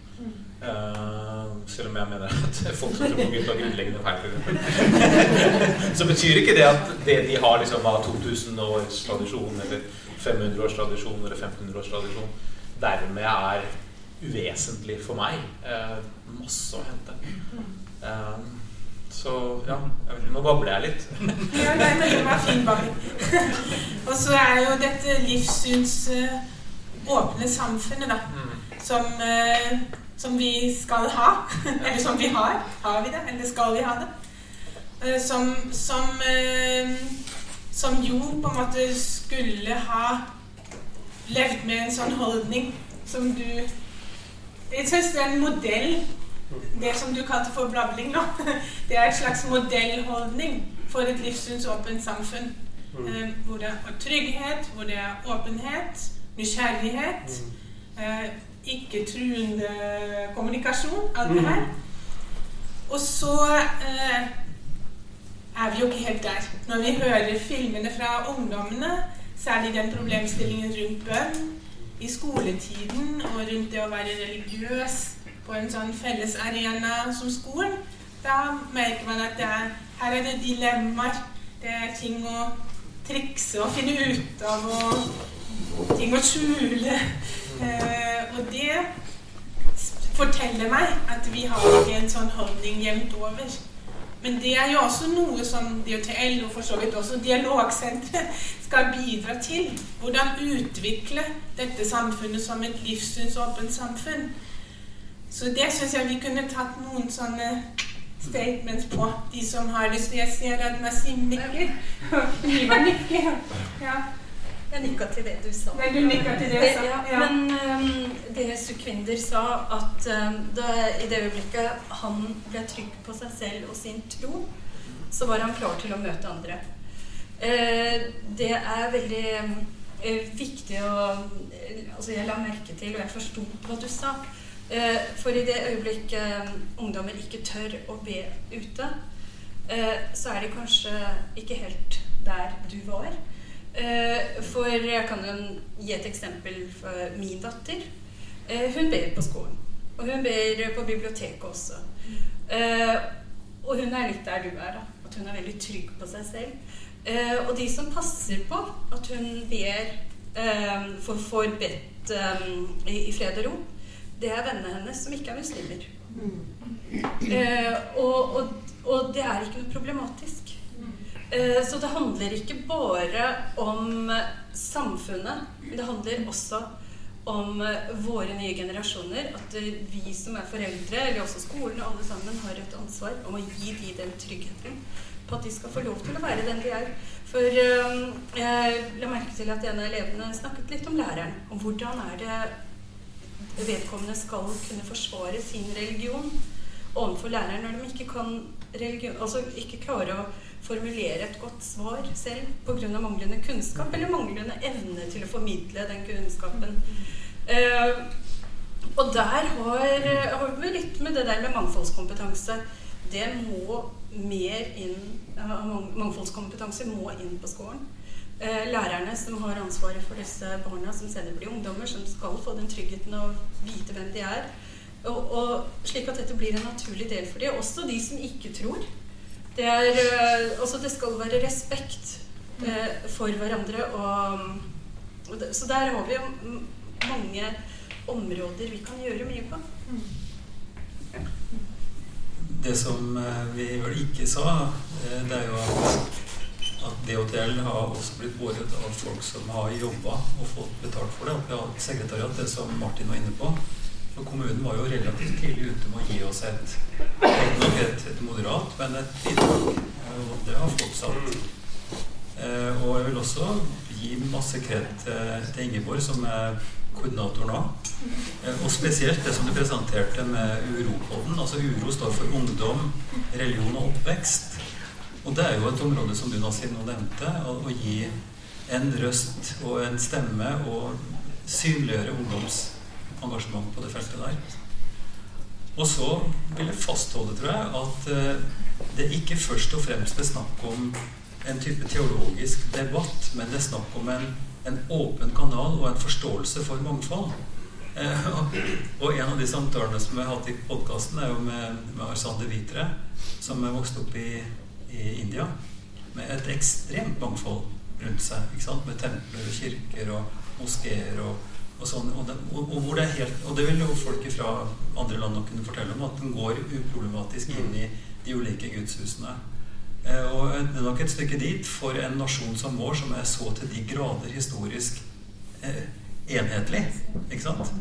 Uh, selv om jeg mener at folk som tror på Gud har grunnleggende feil. så betyr ikke det at det de har liksom av 2000 års tradisjon eller 500 års tradisjon eller 1500 års tradisjon, dermed er uvesentlig for meg. Eh, masse å hente. Eh, så ja, vet, nå babler jeg litt. ja, nei, men det var fin babling. Og så er jo dette livssyns åpne samfunnet, da, mm. som som vi skal ha. Eller som vi har. Har vi det, eller skal vi ha det? Eh, som, som, eh, som jo på en måte skulle ha levd med en sånn holdning som du Jeg syns det er en modell, det som du kalte for blabling nå. Det er en slags modellholdning for et livssynsåpent samfunn. Mm. Eh, hvor det er trygghet, hvor det er åpenhet, nysgjerrighet. Mm ikke-truende kommunikasjon. Alt det her. Og så eh, er vi jo ikke helt der. Når vi hører filmene fra ungdommene, særlig den problemstillingen rundt bønn i skoletiden og rundt det å være religiøs på en sånn fellesarena som skolen, da merker man at er, her er det dilemmaer. Det er ting å trikse og finne ut av og ting å skjule. Eh, og det forteller meg at vi har ikke en sånn holdning jevnt over. Men det er jo også noe som DHTL og for så vidt også Dialogsenteret skal bidra til. Hvordan utvikle dette samfunnet som et livssynsåpent samfunn. Så det syns jeg vi kunne tatt noen sånne statements på, de som har lyst. Jeg ser at Nasim nikker. Ivar nikker. Ja. Jeg nikka til det du sa. Nei, du nikka til det jeg sa. Ja, ja. Men um, det Sukwinder sa, at um, da, i det øyeblikket han ble trygg på seg selv og sin tro, så var han klar til å møte andre. Uh, det er veldig uh, viktig å Altså, jeg la merke til, og jeg forsto hva du sa. Uh, for i det øyeblikket ungdommer ikke tør å be ute, så er de kanskje ikke helt der du var. Eh, for jeg kan jo gi et eksempel for min datter. Eh, hun ber på skolen. Og hun ber på biblioteket også. Eh, og hun er litt der du er, da. At hun er veldig trygg på seg selv. og de som passer på at hun ber for får bedt i, fred og ro, det er vennene hennes som ikke er muslimer. og, og, og det er ikke noe problematisk. Eh, så det handler ikke bare om samfunnet, men det handler også om eh, våre nye generasjoner. At vi som er foreldre, eller også skolen, alle sammen har et ansvar om å gi de den tryggheten på at de skal få lov til å være den de er. For eh, jeg la merke til at en av elevene snakket litt om læreren. Om hvordan er det vedkommende skal kunne forsvare sin religion overfor læreren når de ikke kan religion, altså ikke klarer å formulere et godt svar selv pga. manglende kunnskap eller manglende evne til å formidle den kunnskapen. Uh, og der har, har, vi litt med det der med mangfoldskompetanse. Det må mer inn uh, Mangfoldskompetanse må inn på skolen. Uh, lærerne som har ansvaret for disse barna som senere blir ungdommer, som skal få den tryggheten å vite hvem de er. Og, og slik at dette blir en naturlig del for dem. Også de som ikke tror. Det, er, også det skal være respekt uh, for hverandre. Og, så der har vi jo mange områder vi kan gjøre mye på. Det som uh, vi vel ikke sa, det er jo at, at DHTL har også blitt båret av folk som har jobba og fått betalt for det. At vi har et sekretariat, det som Martin var inne på. For kommunen var jo relativt tidlig ute med å gi oss et, et, et moderat, men et bidrag. Og det har fortsatt. Eh, og jeg vil også gi masse kred til Ingeborg, som er koordinator nå. Eh, og spesielt det som du presenterte med Uropoden. Altså Uro står for ungdom, religion og oppvekst. Og det er jo et område som du Nassim nå nevnte, å, å gi en røst og en stemme og synliggjøre ungdoms engasjement på det feltet der. Og så vil jeg fastholde, tror jeg, at eh, det ikke først og fremst er snakk om en type teologisk debatt, men det er snakk om en, en åpen kanal og en forståelse for mangfold. Eh, og en av de samtalene som jeg har hatt i podkasten, er jo med, med Arsander Vitre, som er vokst opp i i India med et ekstremt mangfold rundt seg. ikke sant? Med templer og kirker og moskeer og, og sånn. Og det, og, og, det helt, og, det, vil jo folk fra andre land nok kunne fortelle om, at den går uproblematisk inn i de ulike gudshusene. Eh, og det er nok et stykke dit for en nasjon som vår, som er så til de grader historisk eh, enhetlig. Ikke sant?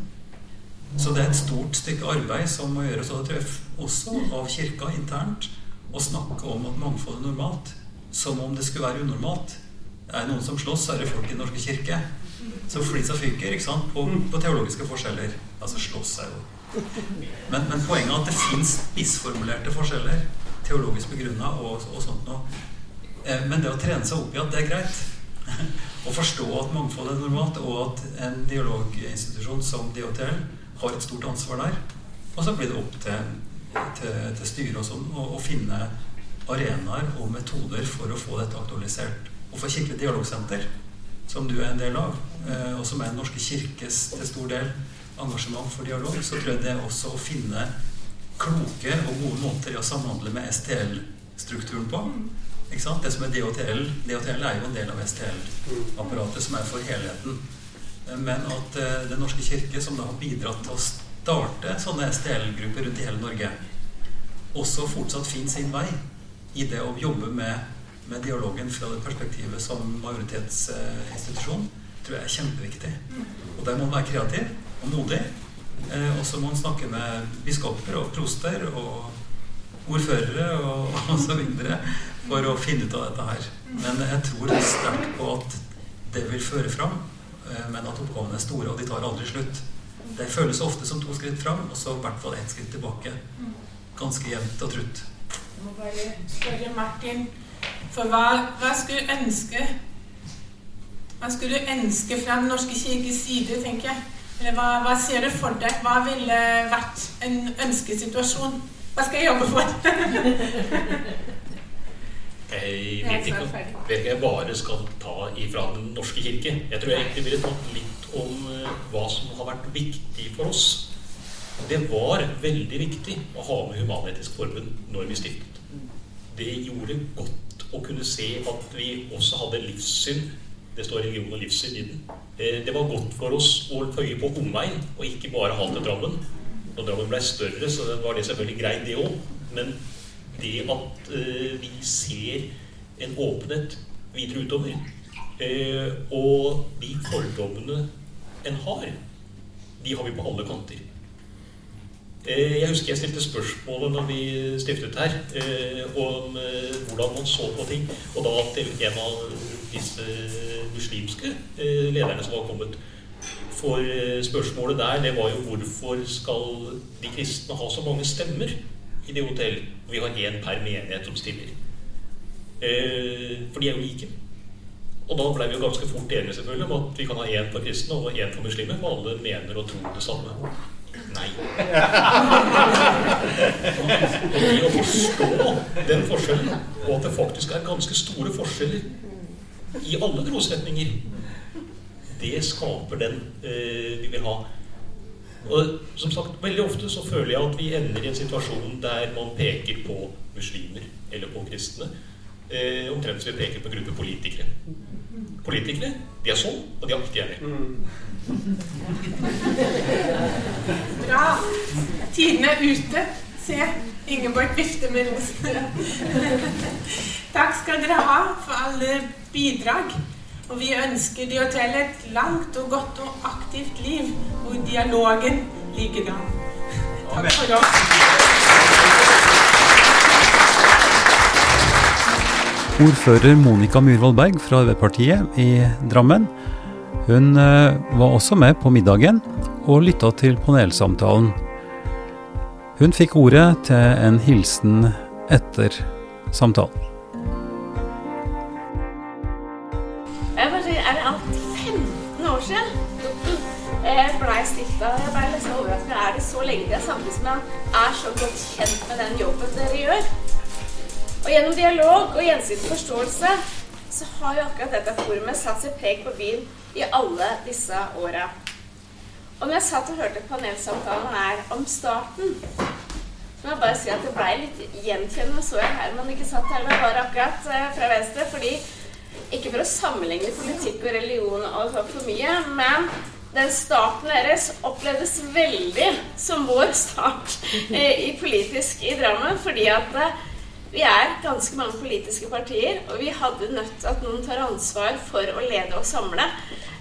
Så det er et stort stykke arbeid som må gjøres, og det tror også av kirka internt å snakke om at mangfold er normalt som om det skulle være unormalt. Det er noen som slåss, så er det folk i Den norske kirke. Så flisa fyker ikke sant, på, på teologiske forskjeller. Altså slåss er jo men, men poenget er at det fins spissformulerte forskjeller, teologisk begrunna og, og, sånt noe. Eh, men det å trene seg opp i at det er greit, å forstå at mangfold er normalt, og at en dialoginstitusjon som DHTL har et stort ansvar der. Og så blir det opp til til, til styret og sånn, og, finne arenaer og metoder for å få dette aktualisert. Og for Kirkelig dialogsenter, som du er en del av, eh, og som er Den norske kirkes til stor del engasjement for dialog, så tror jeg det er også å finne kloke og gode måter i å samhandle med STL-strukturen på. Det som er DHTL DHTL er jo en del av STL-apparatet, som er for helheten. Men at uh, Den norske kirke, som da har bidratt til å starte sånne STL-grupper rundt i hele Norge, også fortsatt finner sin vei i det å jobbe med, med dialogen fra det perspektivet som majoritetsinstitusjon, tror jeg er kjempeviktig. Og der må man være kreativ og modig. Eh, og så må man snakke med biskoper og proster og ordførere og, og så videre for å finne ut av dette her. Men jeg tror sterkt på at det vil føre fram, eh, men at oppgavene er store, og de tar aldri slutt. Det føles ofte som to skritt fram, og så i hvert fall ett skritt tilbake. Ganske jevnt og trutt. Jeg må bare spørre Martin, for hva, hva skulle du ønske Hva skulle du ønske fra Den norske kirkes side, tenker jeg? Eller hva, hva ser du for deg? Hva ville vært en ønskesituasjon? Hva skal jeg jobbe for? jeg vet ikke om jeg bare skal ta ifra Den norske kirke. Jeg tror jeg egentlig ville tatt litt om eh, hva som har vært viktig for oss. Det var veldig viktig å ha med Human-Etisk Forbund når vi stiftet. Det gjorde godt å kunne se at vi også hadde livssyn. Det står religion og livssyn i den. Eh, det var godt for oss å føye på omveien og ikke bare ha til Drammen. Når Drammen ble større, så var det selvfølgelig greit, det òg. Men det at eh, vi ser en åpenhet videre utover, og de fordommene en har, de har vi på alle kanter. Eh, jeg husker jeg stilte spørsmålet når vi stiftet her, eh, om eh, hvordan man så på ting. Og da til en av disse muslimske lederne som var kommet. For spørsmålet der, det var jo hvorfor skal de kristne ha så mange stemmer i det hotellet? Vi har én per menighet som stiller. For de er jo like. Og da ble vi jo ganske fort enige selvfølgelig om at vi kan ha én for kristne og én for muslimer, for alle mener og tror det samme. Nei. og å forstå den forskjellen, og at det faktisk er ganske store forskjeller i alle trosretninger, det skaper den eh, vi vil ha. Og som sagt, Veldig ofte så føler jeg at vi ender i en situasjon der man peker på muslimer eller på kristne. Eh, omtrent som vi peker på en gruppe politikere. Politikere de er sånn, og de er alltid enige. Bra. Tiden er ute, Se, Ingeborg vifter med rosene. Takk skal dere ha for alle bidrag. Og vi ønsker de hotell et langt og godt og aktivt liv hvor dialogen ligger an. Takk for oss. Ordfører Monica Myhrvold Berg fra Arbeiderpartiet i Drammen. Hun eh, var også med på middagen og lytta til panelsamtalen. Hun fikk ordet til en hilsen etter samtalen. Jeg bare Er det alt 15 år siden jeg blei stifta? Jeg blei litt så. Er det så lenge siden, samtidig som jeg er så godt kjent med den jobben dere gjør? Og gjennom dialog og gjensidig forståelse så har jo akkurat dette forumet satt sitt preg på byen i alle disse åra. Og når jeg satt og hørte panelsamtalen her om starten, må jeg bare si at det blei litt gjenkjennende. Så jeg Herman ikke satt her, men bare akkurat eh, fra venstre. fordi ikke for å sammenligne politikk og religion og sånn for mye, men den starten deres opplevdes veldig som vår start eh, i politisk i Drammen. Fordi at eh, vi er ganske mange politiske partier, og vi hadde nødt til at noen tar ansvar for å lede og samle.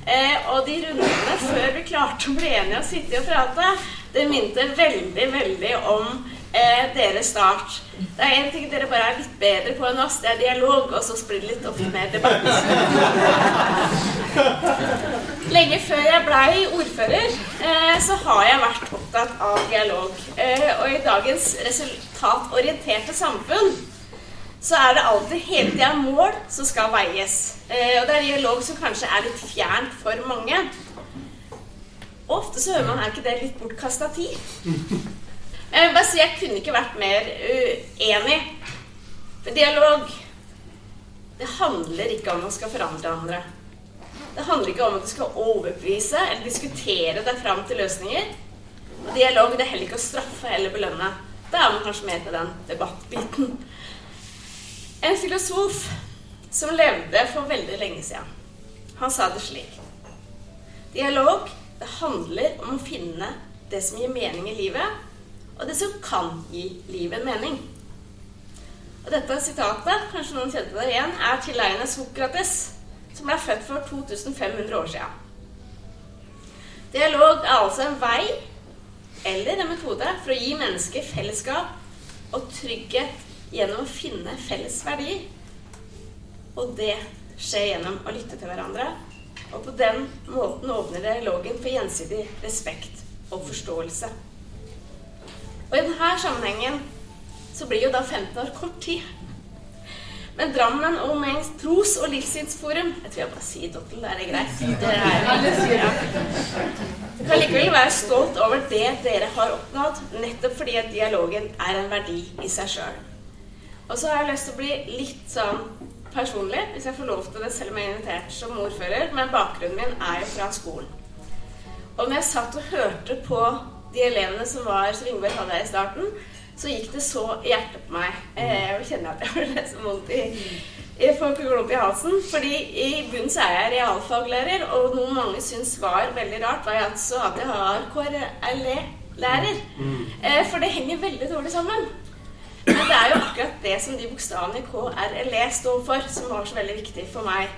Eh, og de rundene før vi klarte å bli enige og sitte og prate, det minte veldig, veldig om eh, deres start. Det er én ting dere bare er litt bedre på enn oss, det er dialog, og så blir det litt ofte mer debatt. Lenge før jeg blei ordfører, eh, så har jeg vært opptatt av dialog. Eh, og i dagens resultatorienterte samfunn så er det alltid hele tida mål som skal veies. Eh, og det er dialog som kanskje er litt fjernt for mange. Ofte så hører man er ikke det litt bortkasta tid. Vil bare si jeg kunne ikke vært mer uenig. For dialog det handler ikke om å skal forandre andre. Det handler ikke om at du skal overbevise eller diskutere deg fram til løsninger. Og dialog det er heller ikke å straffe eller belønne. Da er man kanskje mer på den debattbiten. En filosof som levde for veldig lenge siden, han sa det slik Dialog det handler om å finne det som gir mening i livet, og det som kan gi livet en mening. Og dette sitatet, kanskje noen kjente det igjen, er tilegnet Sokrates, som ble født for 2500 år siden. Dialog er altså en vei eller en metode for å gi mennesker fellesskap og trygghet gjennom å finne felles verdier. Og det skjer gjennom å lytte til hverandre. Og på den måten åpner dialogen for gjensidig respekt og forståelse. Og i denne sammenhengen så blir jo da 15 år kort tid. Men Drammen og Mengs tros- og livssynsforum Jeg tror jeg bare sier Dottel, er det greit? Det er, ja. Kan likevel være stolt over det dere har oppnådd, nettopp fordi at dialogen er en verdi i seg sjøl. Og så har jeg lyst til å bli litt sånn personlig, hvis jeg får lov til det, selv om jeg er invitert som ordfører. Men bakgrunnen min er jo fra skolen. Og når jeg satt og hørte på de elevene som var som Ingeborg hadde her i starten, så gikk det så i hjertet på meg. Eh, Jeg kjenner at jeg ble så vondt i, i får klump i halsen. Fordi i bunnen så er jeg realfaglærer, og noe mange syns var veldig rart, var at så at jeg har KRLE-lærer. Eh, For det henger veldig dårlig sammen. Men det er jo akkurat det som de bokstavene KRLE står for, som var så veldig viktig for meg.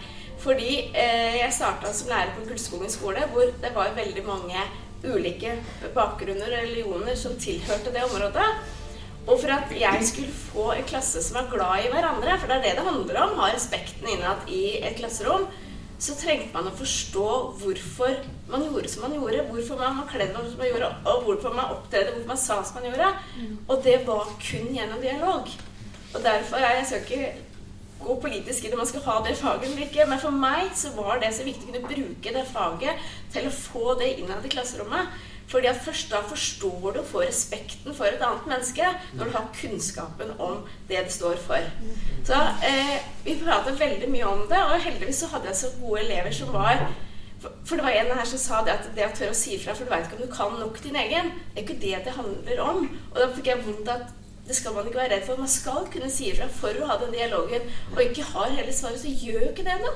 Fordi eh, jeg starta som lærer på Gullskogen skole, hvor det var veldig mange ulike bakgrunner og religioner som tilhørte det området. Og for at jeg skulle få en klasse som var glad i hverandre, for det er det det handler om, ha respekten innad i et klasserom, så trengte man å forstå hvorfor man gjorde som man gjorde, hvorfor man var kledd som man gjorde, og hvorfor man opptredde, hvorfor man sa som man gjorde. Og det var kun gjennom dialog. Og derfor er jeg skal ikke gå politisk i det, man skal ha det faget eller ikke. Men for meg så var det så viktig å kunne bruke det faget til å få det innad i klasserommet. Fordi at først da forstår du og får respekten for et annet menneske når du har kunnskapen om det det står for. Så eh, vi pratet veldig mye om det, og heldigvis så hadde jeg så gode elever som var for, det var en her som sa det at det å tørre å si ifra, for du veit ikke om du kan nok din egen. Det er ikke det det handler om. Og da fikk jeg vondt at det skal man ikke være redd for. Man skal kunne si ifra for å ha den dialogen, og ikke har hele svaret, så gjør ikke det noe.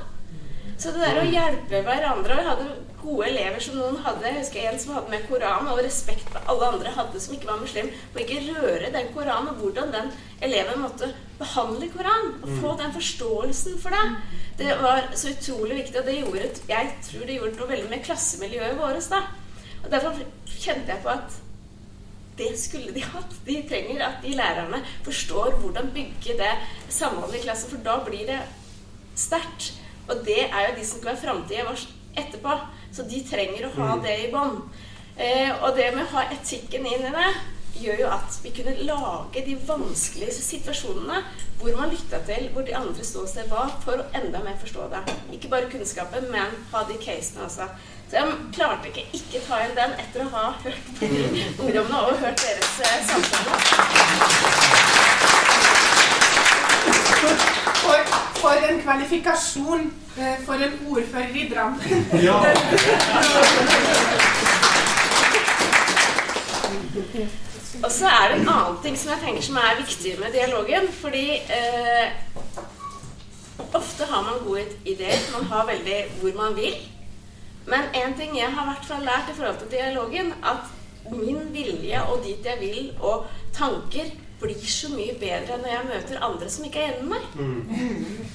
Så det der å hjelpe hverandre og Jeg hadde gode elever som noen hadde. Jeg husker en som hadde med Koran og respekt for alle andre hadde som ikke var muslim. Og ikke røre den Koranen, og hvordan den eleven måtte behandle Koran. Og få den forståelsen for det. Det var så utrolig viktig, og det gjorde, jeg tror det gjorde noe veldig med klassemiljøet vårt da. Og derfor kjente jeg på at det skulle de hatt. De trenger at de lærerne forstår hvordan bygge det samholdet i klassen, for da blir det sterkt. Og det er jo de som skal være framtida vår etterpå. Så de trenger å ha det i bånd. Eh, og det med å ha etikken inn i det gjør jo at vi kunne lage de vanskelige situasjonene hvor man lytta til hvor de andre ståsted var, for å enda mer forstå det. Ikke bare kunnskapen, men ha de casene også. Så jeg klarte ikke ikke ta inn den etter å ha hørt ungdommene og hørt deres eh. For, for en kvalifikasjon eh, for en ordfører i Drammen. Ja. Og så er det en annen ting som jeg tenker som er viktig med dialogen. Fordi eh, ofte har man gode ideer. Man har veldig hvor man vil. Men en ting jeg har hvert fall lært i forhold til dialogen, at min vilje og dit jeg vil, og tanker blir så mye bedre når jeg møter andre som ikke er enig med meg.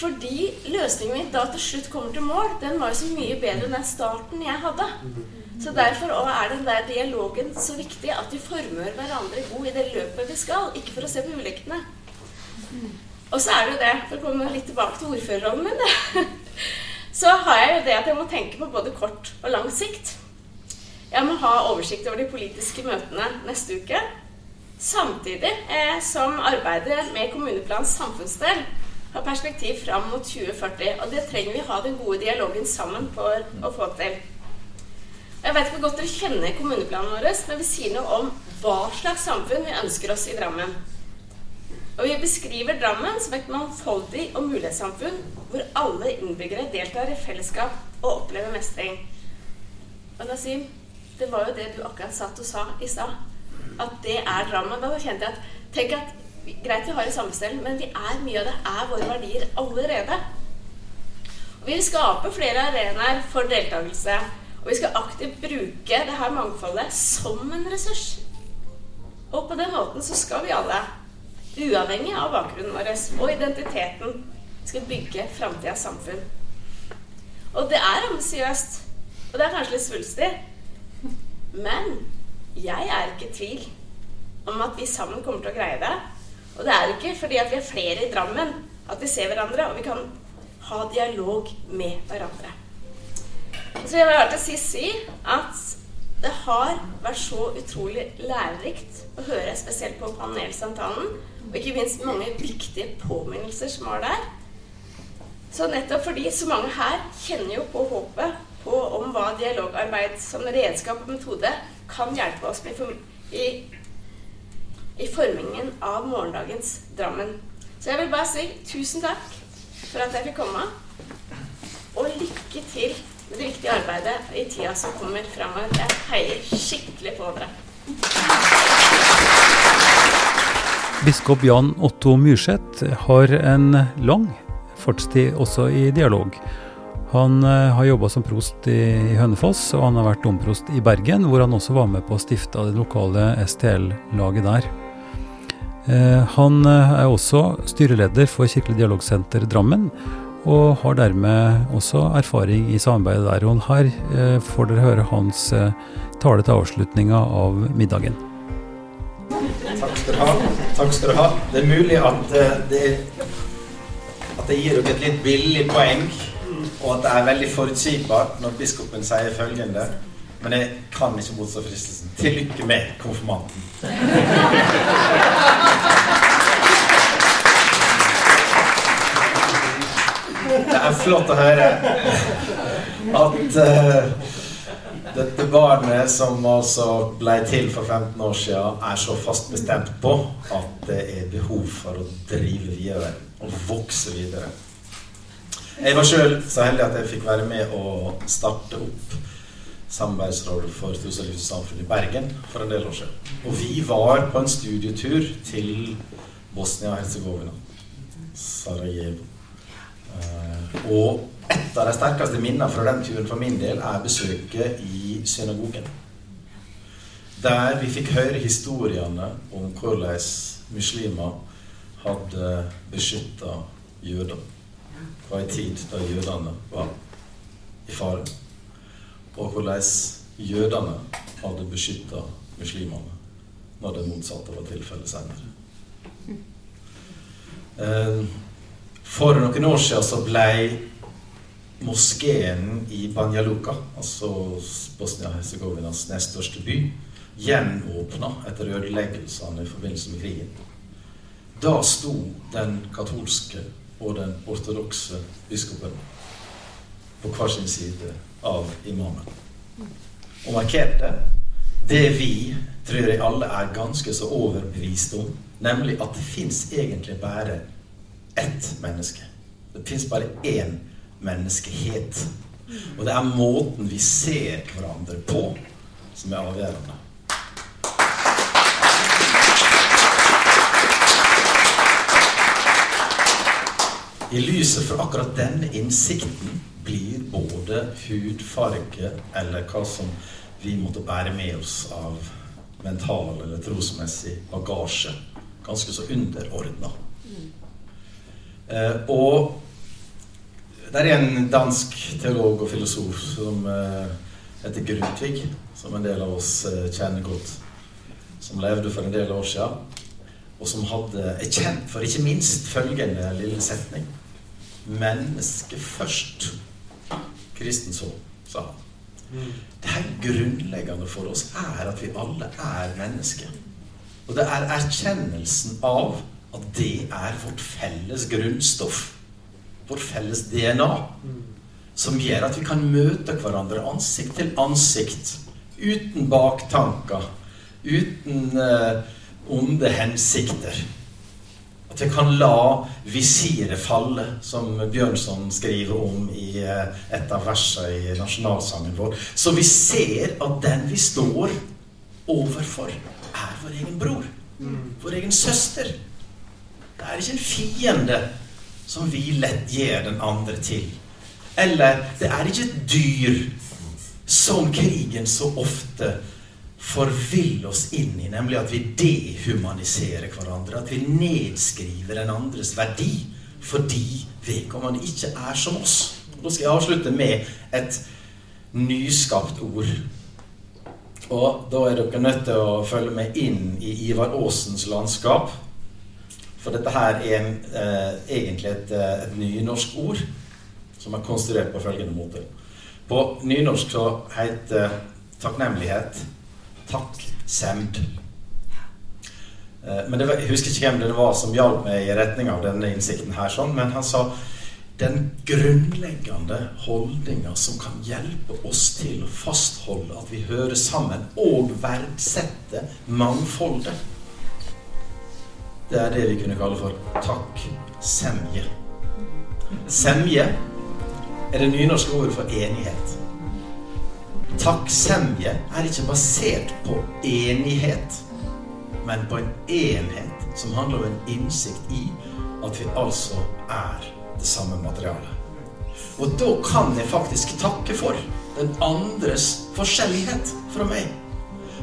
Fordi løsningen min da til slutt kommer til mål, den var jo så mye bedre enn den starten jeg hadde. Så derfor er den der dialogen så viktig at vi former hverandre god i det løpet vi skal, ikke for å se på uliktene. Og så er det jo det, for å komme litt tilbake til ordførerrollen min, så har jeg jo det at jeg må tenke på både kort og lang sikt. Jeg må ha oversikt over de politiske møtene neste uke. Samtidig eh, som arbeidet med kommuneplanens samfunnsdel har perspektiv fram mot 2040. Og det trenger vi ha den gode dialogen sammen for å få til. Jeg vet ikke hvor godt dere kjenner kommuneplanen vår, men vi sier noe om hva slags samfunn vi ønsker oss i Drammen. Og vi beskriver Drammen som et mangfoldig og mulighetssamfunn hvor alle innbyggere deltar i fellesskap og opplever mestring. Og Nasim, det var jo det du akkurat satt og sa i stad. At det er Drammen. Da kjente jeg at Tenk at greit vi har det samme sted, men vi er mye av det er våre verdier allerede. Og vi vil skape flere arenaer for deltakelse. Og vi skal aktivt bruke det her mangfoldet som en ressurs. Og på den måten så skal vi alle, uavhengig av bakgrunnen vår og identiteten, skal bygge framtidas samfunn. Og det er ambisiøst. Og det er kanskje litt svulstig. Men jeg er ikke i tvil om at vi sammen kommer til å greie det. Og det er ikke fordi at vi er flere i Drammen at vi ser hverandre, og vi kan ha dialog med hverandre. Så jeg vil bare til sist si at det har vært så utrolig lærerikt å høre spesielt på panelsamtalen, og ikke minst mange viktige påminnelser som var der. Så nettopp fordi så mange her kjenner jo på håpet på om hva dialogarbeid som redskap og metode kan hjelpe oss i, i formingen av morgendagens Drammen. Så jeg vil bare si tusen takk for at jeg fikk komme, og lykke til med det viktige arbeidet i tida som kommer framover. Jeg heier skikkelig på dere. Biskop Jan Otto Myrseth har en lang fartstid også i dialog. Han eh, har jobba som prost i, Hønefoss, og han har vært domprost i Bergen, hvor han også var med på å stifte det lokale STL-laget der. Eh, han eh, er også styreleder for Kirkelig dialogsenter Drammen, og har dermed også erfaring i samarbeidet der. Og her får dere høre hans tale til avslutninga av middagen. Takk skal du ha. Takk skal du ha. Det er mulig at det, at det gir dere et litt billig poeng, og at det er veldig forutsigbart når biskopen sier følgende. Men jeg kan ikke motstå fristelsen. Til lykke med konfirmanten. Det er flott å høre at uh, dette barnet som altså ble til for 15 år siden, er så fast bestemt på at det er behov for å drive videre og vokse videre. Jeg var sjøl så heldig at jeg fikk være med å starte opp samarbeidsrådet for tros- og livssamfunn i Bergen for en del år siden. Og vi var på en studietur til Bosnia-Herzegovina, Sarajevo. Uh, og et av de sterkeste minnene fra den turen for min del er besøket i synagogen. Der vi fikk høre historiene om hvordan muslimer hadde beskytta jøder. Var en tid da jødene var i fare. Og hvordan jødene hadde beskytta muslimene når det motsatte var tilfellet senere. Eh, for noen år siden så ble moskeen i Banja Luka, altså Bosnia-Hercegovinas nest største by, gjenåpna etter ødeleggelsene i forbindelse med krigen. Da sto den katolske og den ortodokse biskopen på hver sin side av imamen. Og markerte det vi, tror jeg alle er ganske så overbevist om, nemlig at det fins egentlig bare ett menneske. Det fins bare én menneskehet. Og det er måten vi ser hverandre på, som er avgjørende. I lyset fra akkurat denne innsikten blir både hudfarge eller hva som vi måtte bære med oss av mental eller trosmessig bagasje, ganske så underordna. Eh, og det er en dansk teolog og filosof som eh, heter Grundtvig, som en del av oss eh, kjenner godt, som levde for en del år siden, og som hadde, er kjent for ikke minst følgende lille setning Mennesket først. Kristen så, sa han. Det her grunnleggende for oss er at vi alle er mennesker. Og det er erkjennelsen av at det er vårt felles grunnstoff. Vårt felles DNA. Som gjør at vi kan møte hverandre ansikt til ansikt. Uten baktanker. Uten uh, onde hensikter. At vi kan la visiret falle, som Bjørnson skriver om i uh, et av versene i nasjonalsangen vår. Så vi ser at den vi står overfor, er vår egen bror. Vår egen søster. Det er ikke en fiende som vi lett gir den andre til. Eller det er ikke et dyr som krigen så ofte forviller oss inn i, nemlig at vi dehumaniserer hverandre. At vi nedskriver den andres verdi fordi vedkommende ikke er som oss. Nå skal jeg avslutte med et nyskapt ord. Og da er dere nødt til å følge med inn i Ivar Aasens landskap. For dette her er en, eh, egentlig et, eh, et nynorsk ord som er konstruert på følgende måte. På nynorsk så heter takknemlighet takksemd. semd. men var, jeg husker ikke hvem det var som hjalp meg i retning av denne innsikten her, sånn, men han sa den grunnleggende holdninga som kan hjelpe oss til å fastholde at vi hører sammen, og verdsette mangfoldet. Det er det vi kunne kalle for takk, semje. Semje er det nynorske ordet for enighet. Takksemje er ikke basert på enighet, men på en enhet som handler om en innsikt i at vi altså er det samme materialet. Og da kan jeg faktisk takke for den andres forskjellighet fra meg.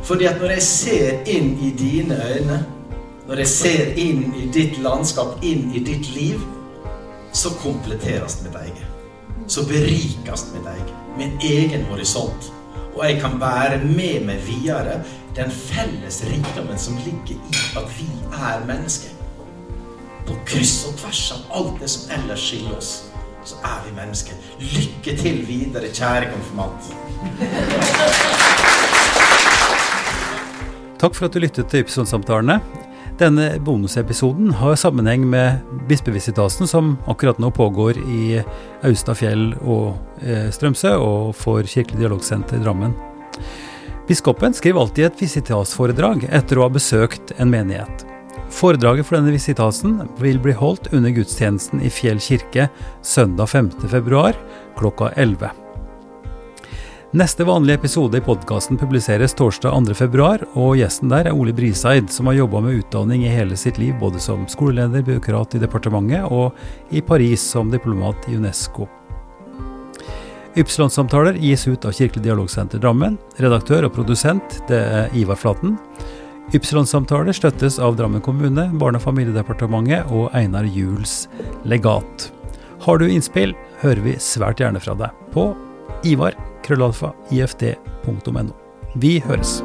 Fordi at når jeg ser inn i dine øyne når jeg ser inn i ditt landskap, inn i ditt liv, så kompletteres mitt eget. Så berikes mitt eget. Min egen horisont. Og jeg kan være med meg videre den felles rikdommen som ligger i at vi er mennesker. På kryss og tvers av alt det som ellers skiller oss, så er vi mennesker. Lykke til videre, kjære konfirmant. Takk for at du lyttet til Ypsilon-samtalene. Denne bonusepisoden har sammenheng med bispevisitasen som akkurat nå pågår i Austafjell og eh, Strømsø, og for Kirkelig dialogsenter Drammen. Biskopen skriver alltid et visitasforedrag etter å ha besøkt en menighet. Foredraget for denne visitasen vil bli holdt under gudstjenesten i Fjell kirke søndag 5.2 klokka 11. Neste vanlige episode i podkasten publiseres torsdag 2.2, og gjesten der er Ole Briseid, som har jobba med utdanning i hele sitt liv, både som skoleleder, byråkrat i departementet og i Paris som diplomat i UNESCO. Ypsilon-samtaler gis ut av Kirkelig dialogsenter Drammen. Redaktør og produsent det er Ivar Flaten. Ypsilon-samtaler støttes av Drammen kommune, Barne- og familiedepartementet og Einar Juels legat. Har du innspill, hører vi svært gjerne fra deg på ivar krøllalfa ifd.no. Vi høres.